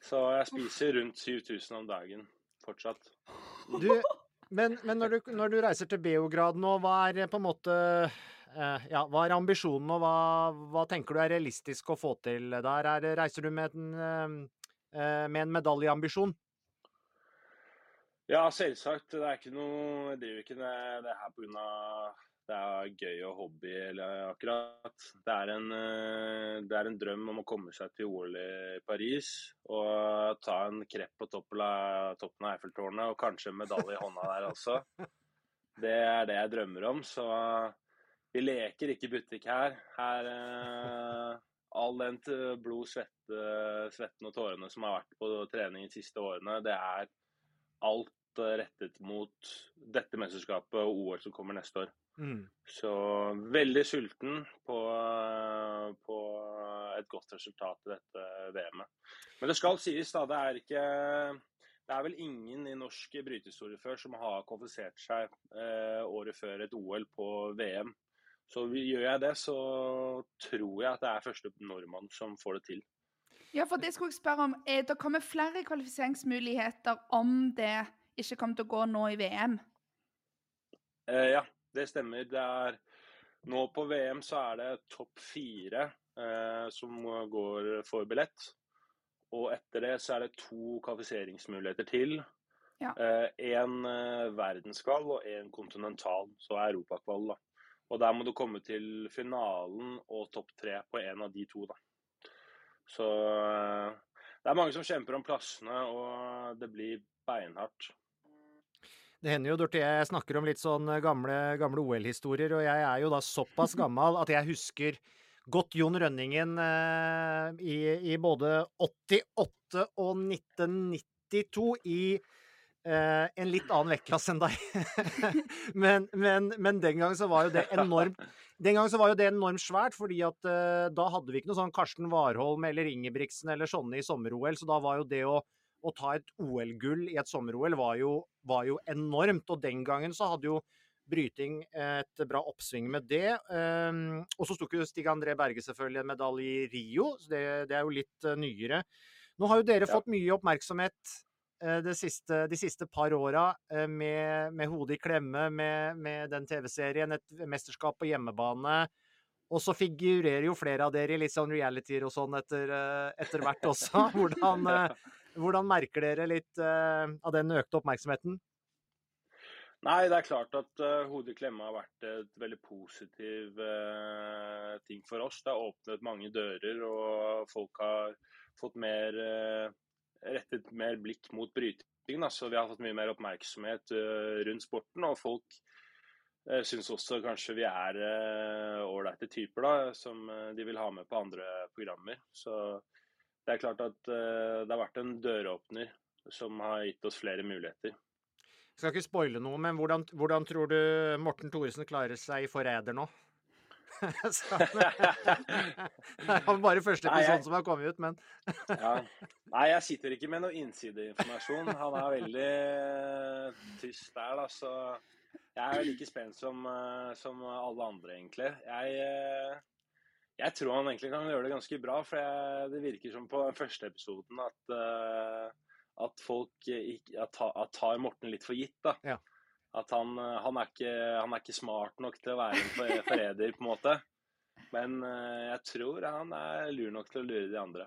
Så jeg spiser rundt 7000 om dagen fortsatt. Du, men, men når, du, når du reiser til Beograd nå, hva er på en måte eh, ja, hva er ambisjonen, og hva, hva tenker du er realistisk å få til der? Er, reiser du med en, eh, eh, med en medaljeambisjon? Ja, selvsagt. Det er ikke noe Jeg driver ikke med det her pga. Det er gøy og hobby eller akkurat. Det er, en, eh, det er en drøm om å komme seg til OL i Paris og ta en krepp på toppen av, Eiffeltårnet og kanskje en medalje i hånda der også. Det er det jeg drømmer om. Så vi leker ikke butikk her. Her eh, All den blod, svette, svetten og tårene som har vært på trening de siste årene, det er alt eh, rettet mot dette mesterskapet og OL som kommer neste år. Mm. Så veldig sulten på, på et godt resultat i dette VM-et. Men det skal sies, da. Det er ikke Det er vel ingen i norsk brytehistorie før som har kvalifisert seg eh, året før et OL på VM. Så gjør jeg det, så tror jeg at det er første nordmann som får det til. Ja, for det skulle jeg spørre om. Er det kommer flere kvalifiseringsmuligheter om det ikke kommer til å gå nå i VM? Eh, ja, det stemmer. Det er, nå på VM så er det topp fire eh, som går for billett. Og etter det så er det to kvalifiseringsmuligheter til. Ja. Én eh, verdenskval og én kontinental, så europakval. da. Og der må du komme til finalen og topp tre på en av de to. da. Så eh, det er mange som kjemper om plassene, og det blir beinhardt. Det hender jo, Dorte, jeg snakker om litt sånn gamle, gamle OL-historier, og jeg er jo da såpass gammel at jeg husker godt Jon Rønningen eh, i, i både 88 og 1992 i eh, en litt annen vektklasse enn deg. men, men, men den gang så var jo det enormt den gang så var jo det enormt svært, fordi at eh, da hadde vi ikke noe sånn Karsten Warholm eller Ingebrigtsen eller sånne i sommer-OL, så da var jo det å, å ta et OL-gull i et sommer-OL var, var jo enormt. Og den gangen så hadde jo bryting et bra oppsving med det. Um, og så tok jo Stig André Berge selvfølgelig en medalje i Rio, så det, det er jo litt eh, nyere. Nå har jo dere Ja. fått mye oppmerksomhet eh, siste, de siste par åra eh, med, med hodet i klemme, med, med den TV-serien, et mesterskap på hjemmebane. Og så figurerer jo flere av dere i litt sånn reality-er og sånn etter, etter hvert også. Hvordan, hvordan merker dere litt uh, av den økte oppmerksomheten? Nei, det er klart at uh, hodet i klemme har vært et veldig positiv uh, ting for oss. Det har åpnet mange dører, og folk har fått mer rettet mer blikk mot bryting. Da. Så vi har fått mye mer oppmerksomhet rundt sporten. Og folk jeg syns også kanskje vi er ålreite typer da, som de vil ha med på andre programmer. Så det er klart at det har vært en døråpner som har gitt oss flere muligheter. Jeg skal ikke spoile noe, men hvordan, hvordan tror du Morten Thoresen klarer seg i 'Forræder' nå? det er bare første episode jeg... som har kommet ut, men ja. Nei, jeg sitter ikke med noe innsideinformasjon. Han er veldig uh, tyst der, da, så jeg er like spent som, uh, som alle andre, egentlig. Jeg, jeg, tror han egentlig kan gjøre det ganske bra, for jeg, det virker som på den første episoden at at folk ikke, at tar Morten litt for gitt. da. Ja. At han, han, er ikke, han, er ikke, smart nok til å være en forræder, på en måte. Men uh, jeg tror han er lur nok til å lure de andre.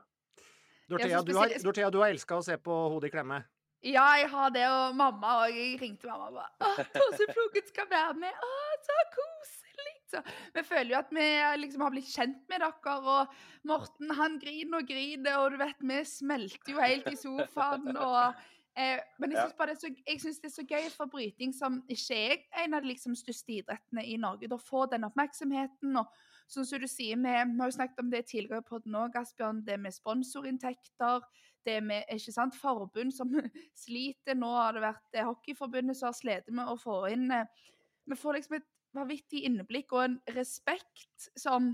Dorthea, du har, Dorthea, du har elska å se på Hodet i klemme? Ja, jeg har det, og mamma òg. Jeg ringte mamma og bare 'Å, Tose Plogen skal være med! Å, så koselig!' Så vi føler jo at vi liksom har blitt kjent med dere, og Morten han griner og griner, og du vet, vi smelter jo helt i sofaen. og eh, men jeg syns det det er så gøy for bryting, som ikke er en av de liksom, største idrettene i Norge, å få den oppmerksomheten. og Sånn som du sier, vi, vi har jo snakket om det tidligere på den òg, Asbjørn. Det med sponsorinntekter, det med ikke sant, forbund som sliter. Nå har det vært det Hockeyforbundet som har slitt med å få inn eh, Vi får liksom et vanvittig inneblikk og en respekt som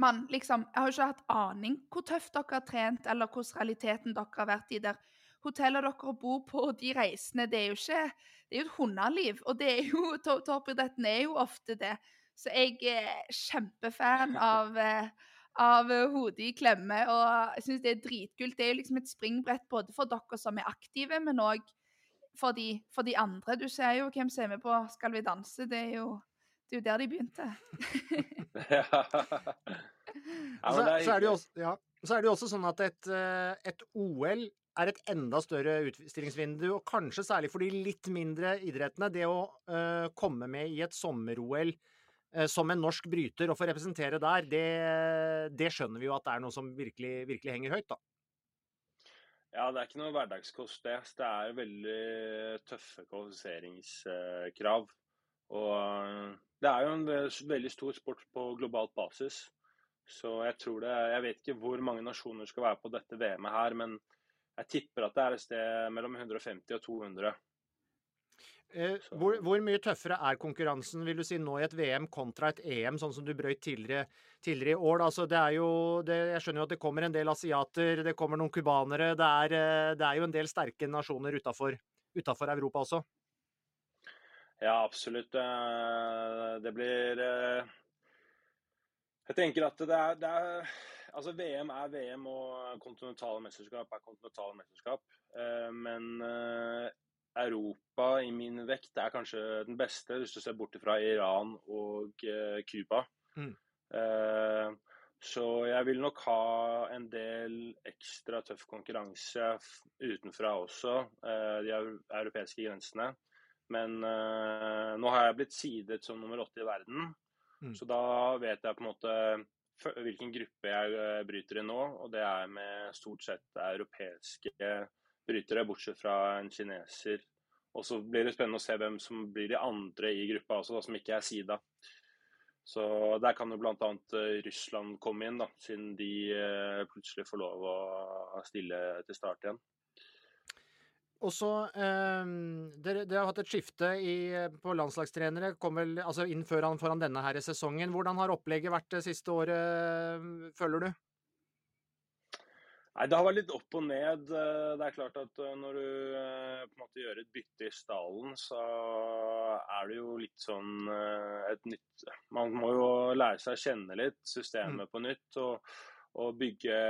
man liksom Jeg har jo ikke hatt aning hvor tøft dere har trent, eller hvordan realiteten dere har vært i der. Hotellet dere bor på, og de reisene, det er jo ikke Det er jo et hundeliv. Og det er jo toppidretten er jo ofte det. Så jeg er kjempefan av, eh, av hodet i klemme, og jeg syns det er dritkult. Det er jo liksom et springbrett både for dere som er aktive, men òg for, for, de andre. Du ser jo hvem som er med på Skal vi danse. Det er jo, det er jo der de begynte. ja. så, så, er det jo også, ja, så er det jo også sånn at et, eh, et OL er et enda større utstillingsvindu, og kanskje særlig for de litt mindre idrettene. Det å uh, komme med i et sommer-OL uh, som en norsk bryter og få representere der, det, det, skjønner vi jo at det er noe som virkelig, virkelig henger høyt, da. Ja, det er ikke noe hverdagskost, det. Det er veldig tøffe kvalifiseringskrav. Og eh, det er jo en veldig stor sport på globalt basis. Så jeg tror det Jeg vet ikke hvor mange nasjoner skal være på dette VM-et her, men jeg tipper at det er et sted mellom 150 og 200. Eh, hvor, hvor, mye tøffere er konkurransen vil du si, nå i et VM kontra et EM, sånn som du brøyt tidligere, tidligere i år? Altså, det er jo, det, jeg skjønner jo at det kommer en del asiater, det kommer noen cubanere. Det, eh, det, er jo en del sterke nasjoner utafor Europa også? Ja, absolutt. Eh, det blir Jeg tenker at det er, det er Altså, VM er VM, og kontinentale mesterskap er kontinentale mesterskap. Men Europa i min vekt er kanskje den beste, hvis du ser bort fra Iran og eh, Cuba. Mm. Så jeg vil nok ha en del ekstra tøff konkurranse utenfra også, de europeiske grensene. Men uh, nå har jeg blitt sidet som nummer åtte i verden, mm. så da vet jeg på en måte hvilken gruppe jeg bryter i nå. Og det er med stort sett europeiske brytere, bortsett fra en kineser. Og så blir det spennende å se hvem som blir de andre i gruppa også, da, som ikke er Sida. Så der kan jo bl.a. Eh, Russland komme inn, da, siden de eh, plutselig får lov å stille til start igjen. Og så, eh, dere, dere, har hatt et skifte i, på landslagstrenere vel, altså inn foran, foran denne her sesongen. Hvordan har opplegget vært det siste året, føler du? Nei, Det har vært litt opp og ned. Eh, det er klart at eh, når du eh, på en måte gjør et bytte i stallen, så er det jo litt sånn et nytt Man må jo lære seg å kjenne litt systemet mm. på nytt og, og bygge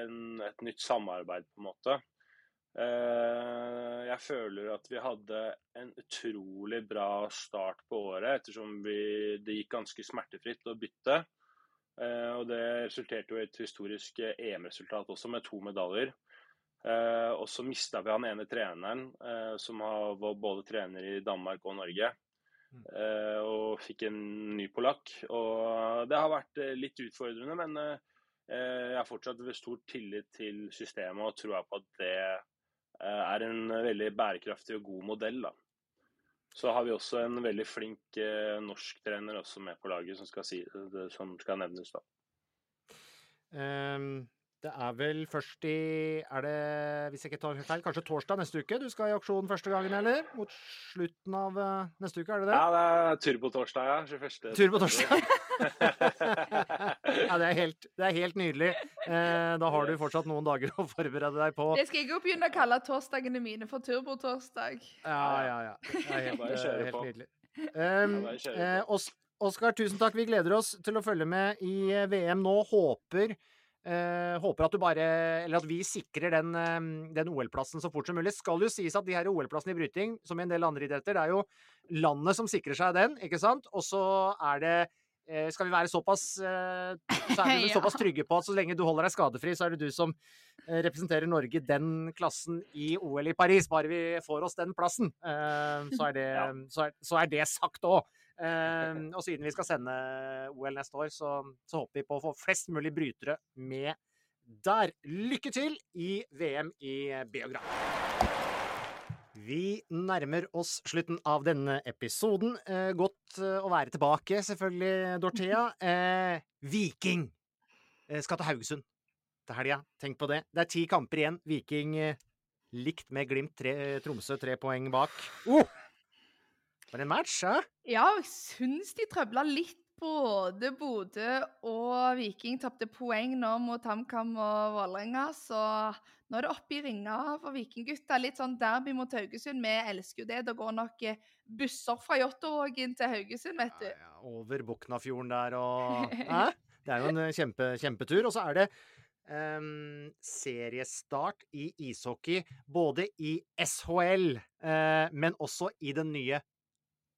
en, et nytt samarbeid, på en måte. Eh, jeg føler at vi hadde en utrolig bra start på året, ettersom vi, det gikk ganske smertefritt å bytte. Eh, og det resulterte jo i et historisk EM-resultat også, med to medaljer. Eh, og så mista vi han ene treneren, som var både trener i Danmark og Norge. og fikk en ny polakk. Og det har vært litt utfordrende, men jeg har fortsatt stor tillit til systemet og tror på at det Eh, er en veldig bærekraftig og god modell. da. Så har vi også en veldig flink eh, norsktrener også med på laget, som skal, si, som skal nevnes. Um, det er vel først i Er det, hvis jeg ikke tar feil, kanskje torsdag neste uke du skal i aksjon første gangen, eller? Mot slutten av uh, neste uke, er det det? Ja, det er turbotorsdag, ja. 21. Turbotorsdag. Ja, det er, helt, det er helt nydelig. Eh, da har du fortsatt noen dager å forberede deg på. Det skal jeg jo begynne å kalle torsdagene mine for turbotorsdag. Ja, ja, ja. Det er helt, helt nydelig. Um, eh, Oskar, tusen takk. Vi gleder oss til å følge med i VM nå. Håper Uh, håper at du bare Eller at vi sikrer den, uh, den OL-plassen så fort som mulig. Skal jo sies at de her OL-plassene i bryting, som i en del andre idretter, det er jo landet som sikrer seg den, ikke sant? Og så er det Skal vi være såpass Så er vi ja. såpass trygge på at så lenge du holder deg skadefri, så er det du som representerer Norge den klassen i OL i Paris. Bare vi får oss den plassen, så er det, ja. så er, så er det sagt òg. Og siden vi skal sende OL neste år, så, så, håper vi på å få flest mulig brytere med der. Lykke til i VM i Beograd! Vi nærmer oss slutten av denne episoden. Eh, godt eh, å være tilbake, selvfølgelig, Dorthea. Eh, Viking eh, skal til Haugesund til helga. Tenk på det. Det er ti kamper igjen. Viking eh, likt med Glimt. Tre, Tromsø tre poeng bak. Oh! For en match, hæ? Ja, jeg syns de trøbla litt. Både Bodø og Viking tapte poeng nå mot HamKam og Vålerenga. Så nå er det oppe i ringa for Vikinggutta. Litt sånn derby mot Haugesund. Vi elsker jo det. Det går nok eh, busser fra Jåttåvågen til Haugesund, vet du. Ja, ja, over Boknafjorden der og Hæ? Det er jo en eh, kjempe, kjempetur. Og så er det um, seriestart i ishockey, både i SHL, uh, men også i den nye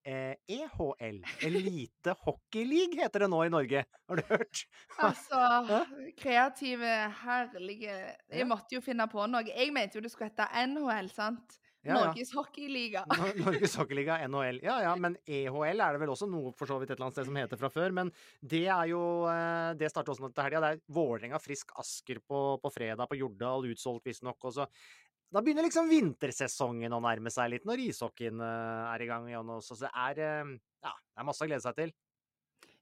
eh, EHL. Elite Hockey League heter det nå i Norge. Har du hørt? Altså, kreative, herlige Jeg måtte jo finne på noe. Jeg mente jo det skulle hete NHL, sant? Ja, Norges ja. hockeyliga. Norges hockeyliga, NHL. Ja ja, men EHL er det vel også noe for så vidt et eller annet sted som heter fra før. Men det er jo eh, Det starter også nå til helga. Det er Vålerenga Frisk Asker på, på fredag på Jordal, utsolgt visstnok. Og så da begynner liksom vintersesongen å nærme seg litt, når ishockeyen eh, er i gang igjen også. Så det er, eh, ja, det er masse å glede seg til.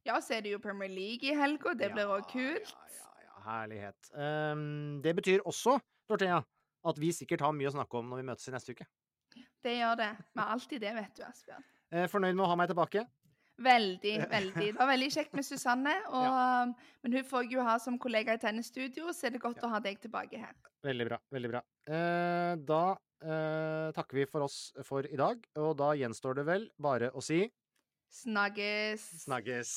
Ja, så er det jo Premier League i helga. Det ja, blir òg kult. Ja, ja, ja, herlighet. Um, det betyr også, Dorthea, at vi sikkert har mye å snakke om når vi møtes i neste uke. Det gjør det. Vi har alltid det, vet du, Asbjørn. Eh, fornøyd med å ha meg tilbake? Veldig, veldig. Det var veldig kjekt med Susanne. Og, ja. Um, men hun får jeg jo ha som kollega i tennisstudio, så er det godt ja. å ha deg tilbake her. Veldig bra. Veldig bra. Eh, da eh, takker vi for oss for i dag, og da gjenstår det vel bare å si Snagges. Snakkes.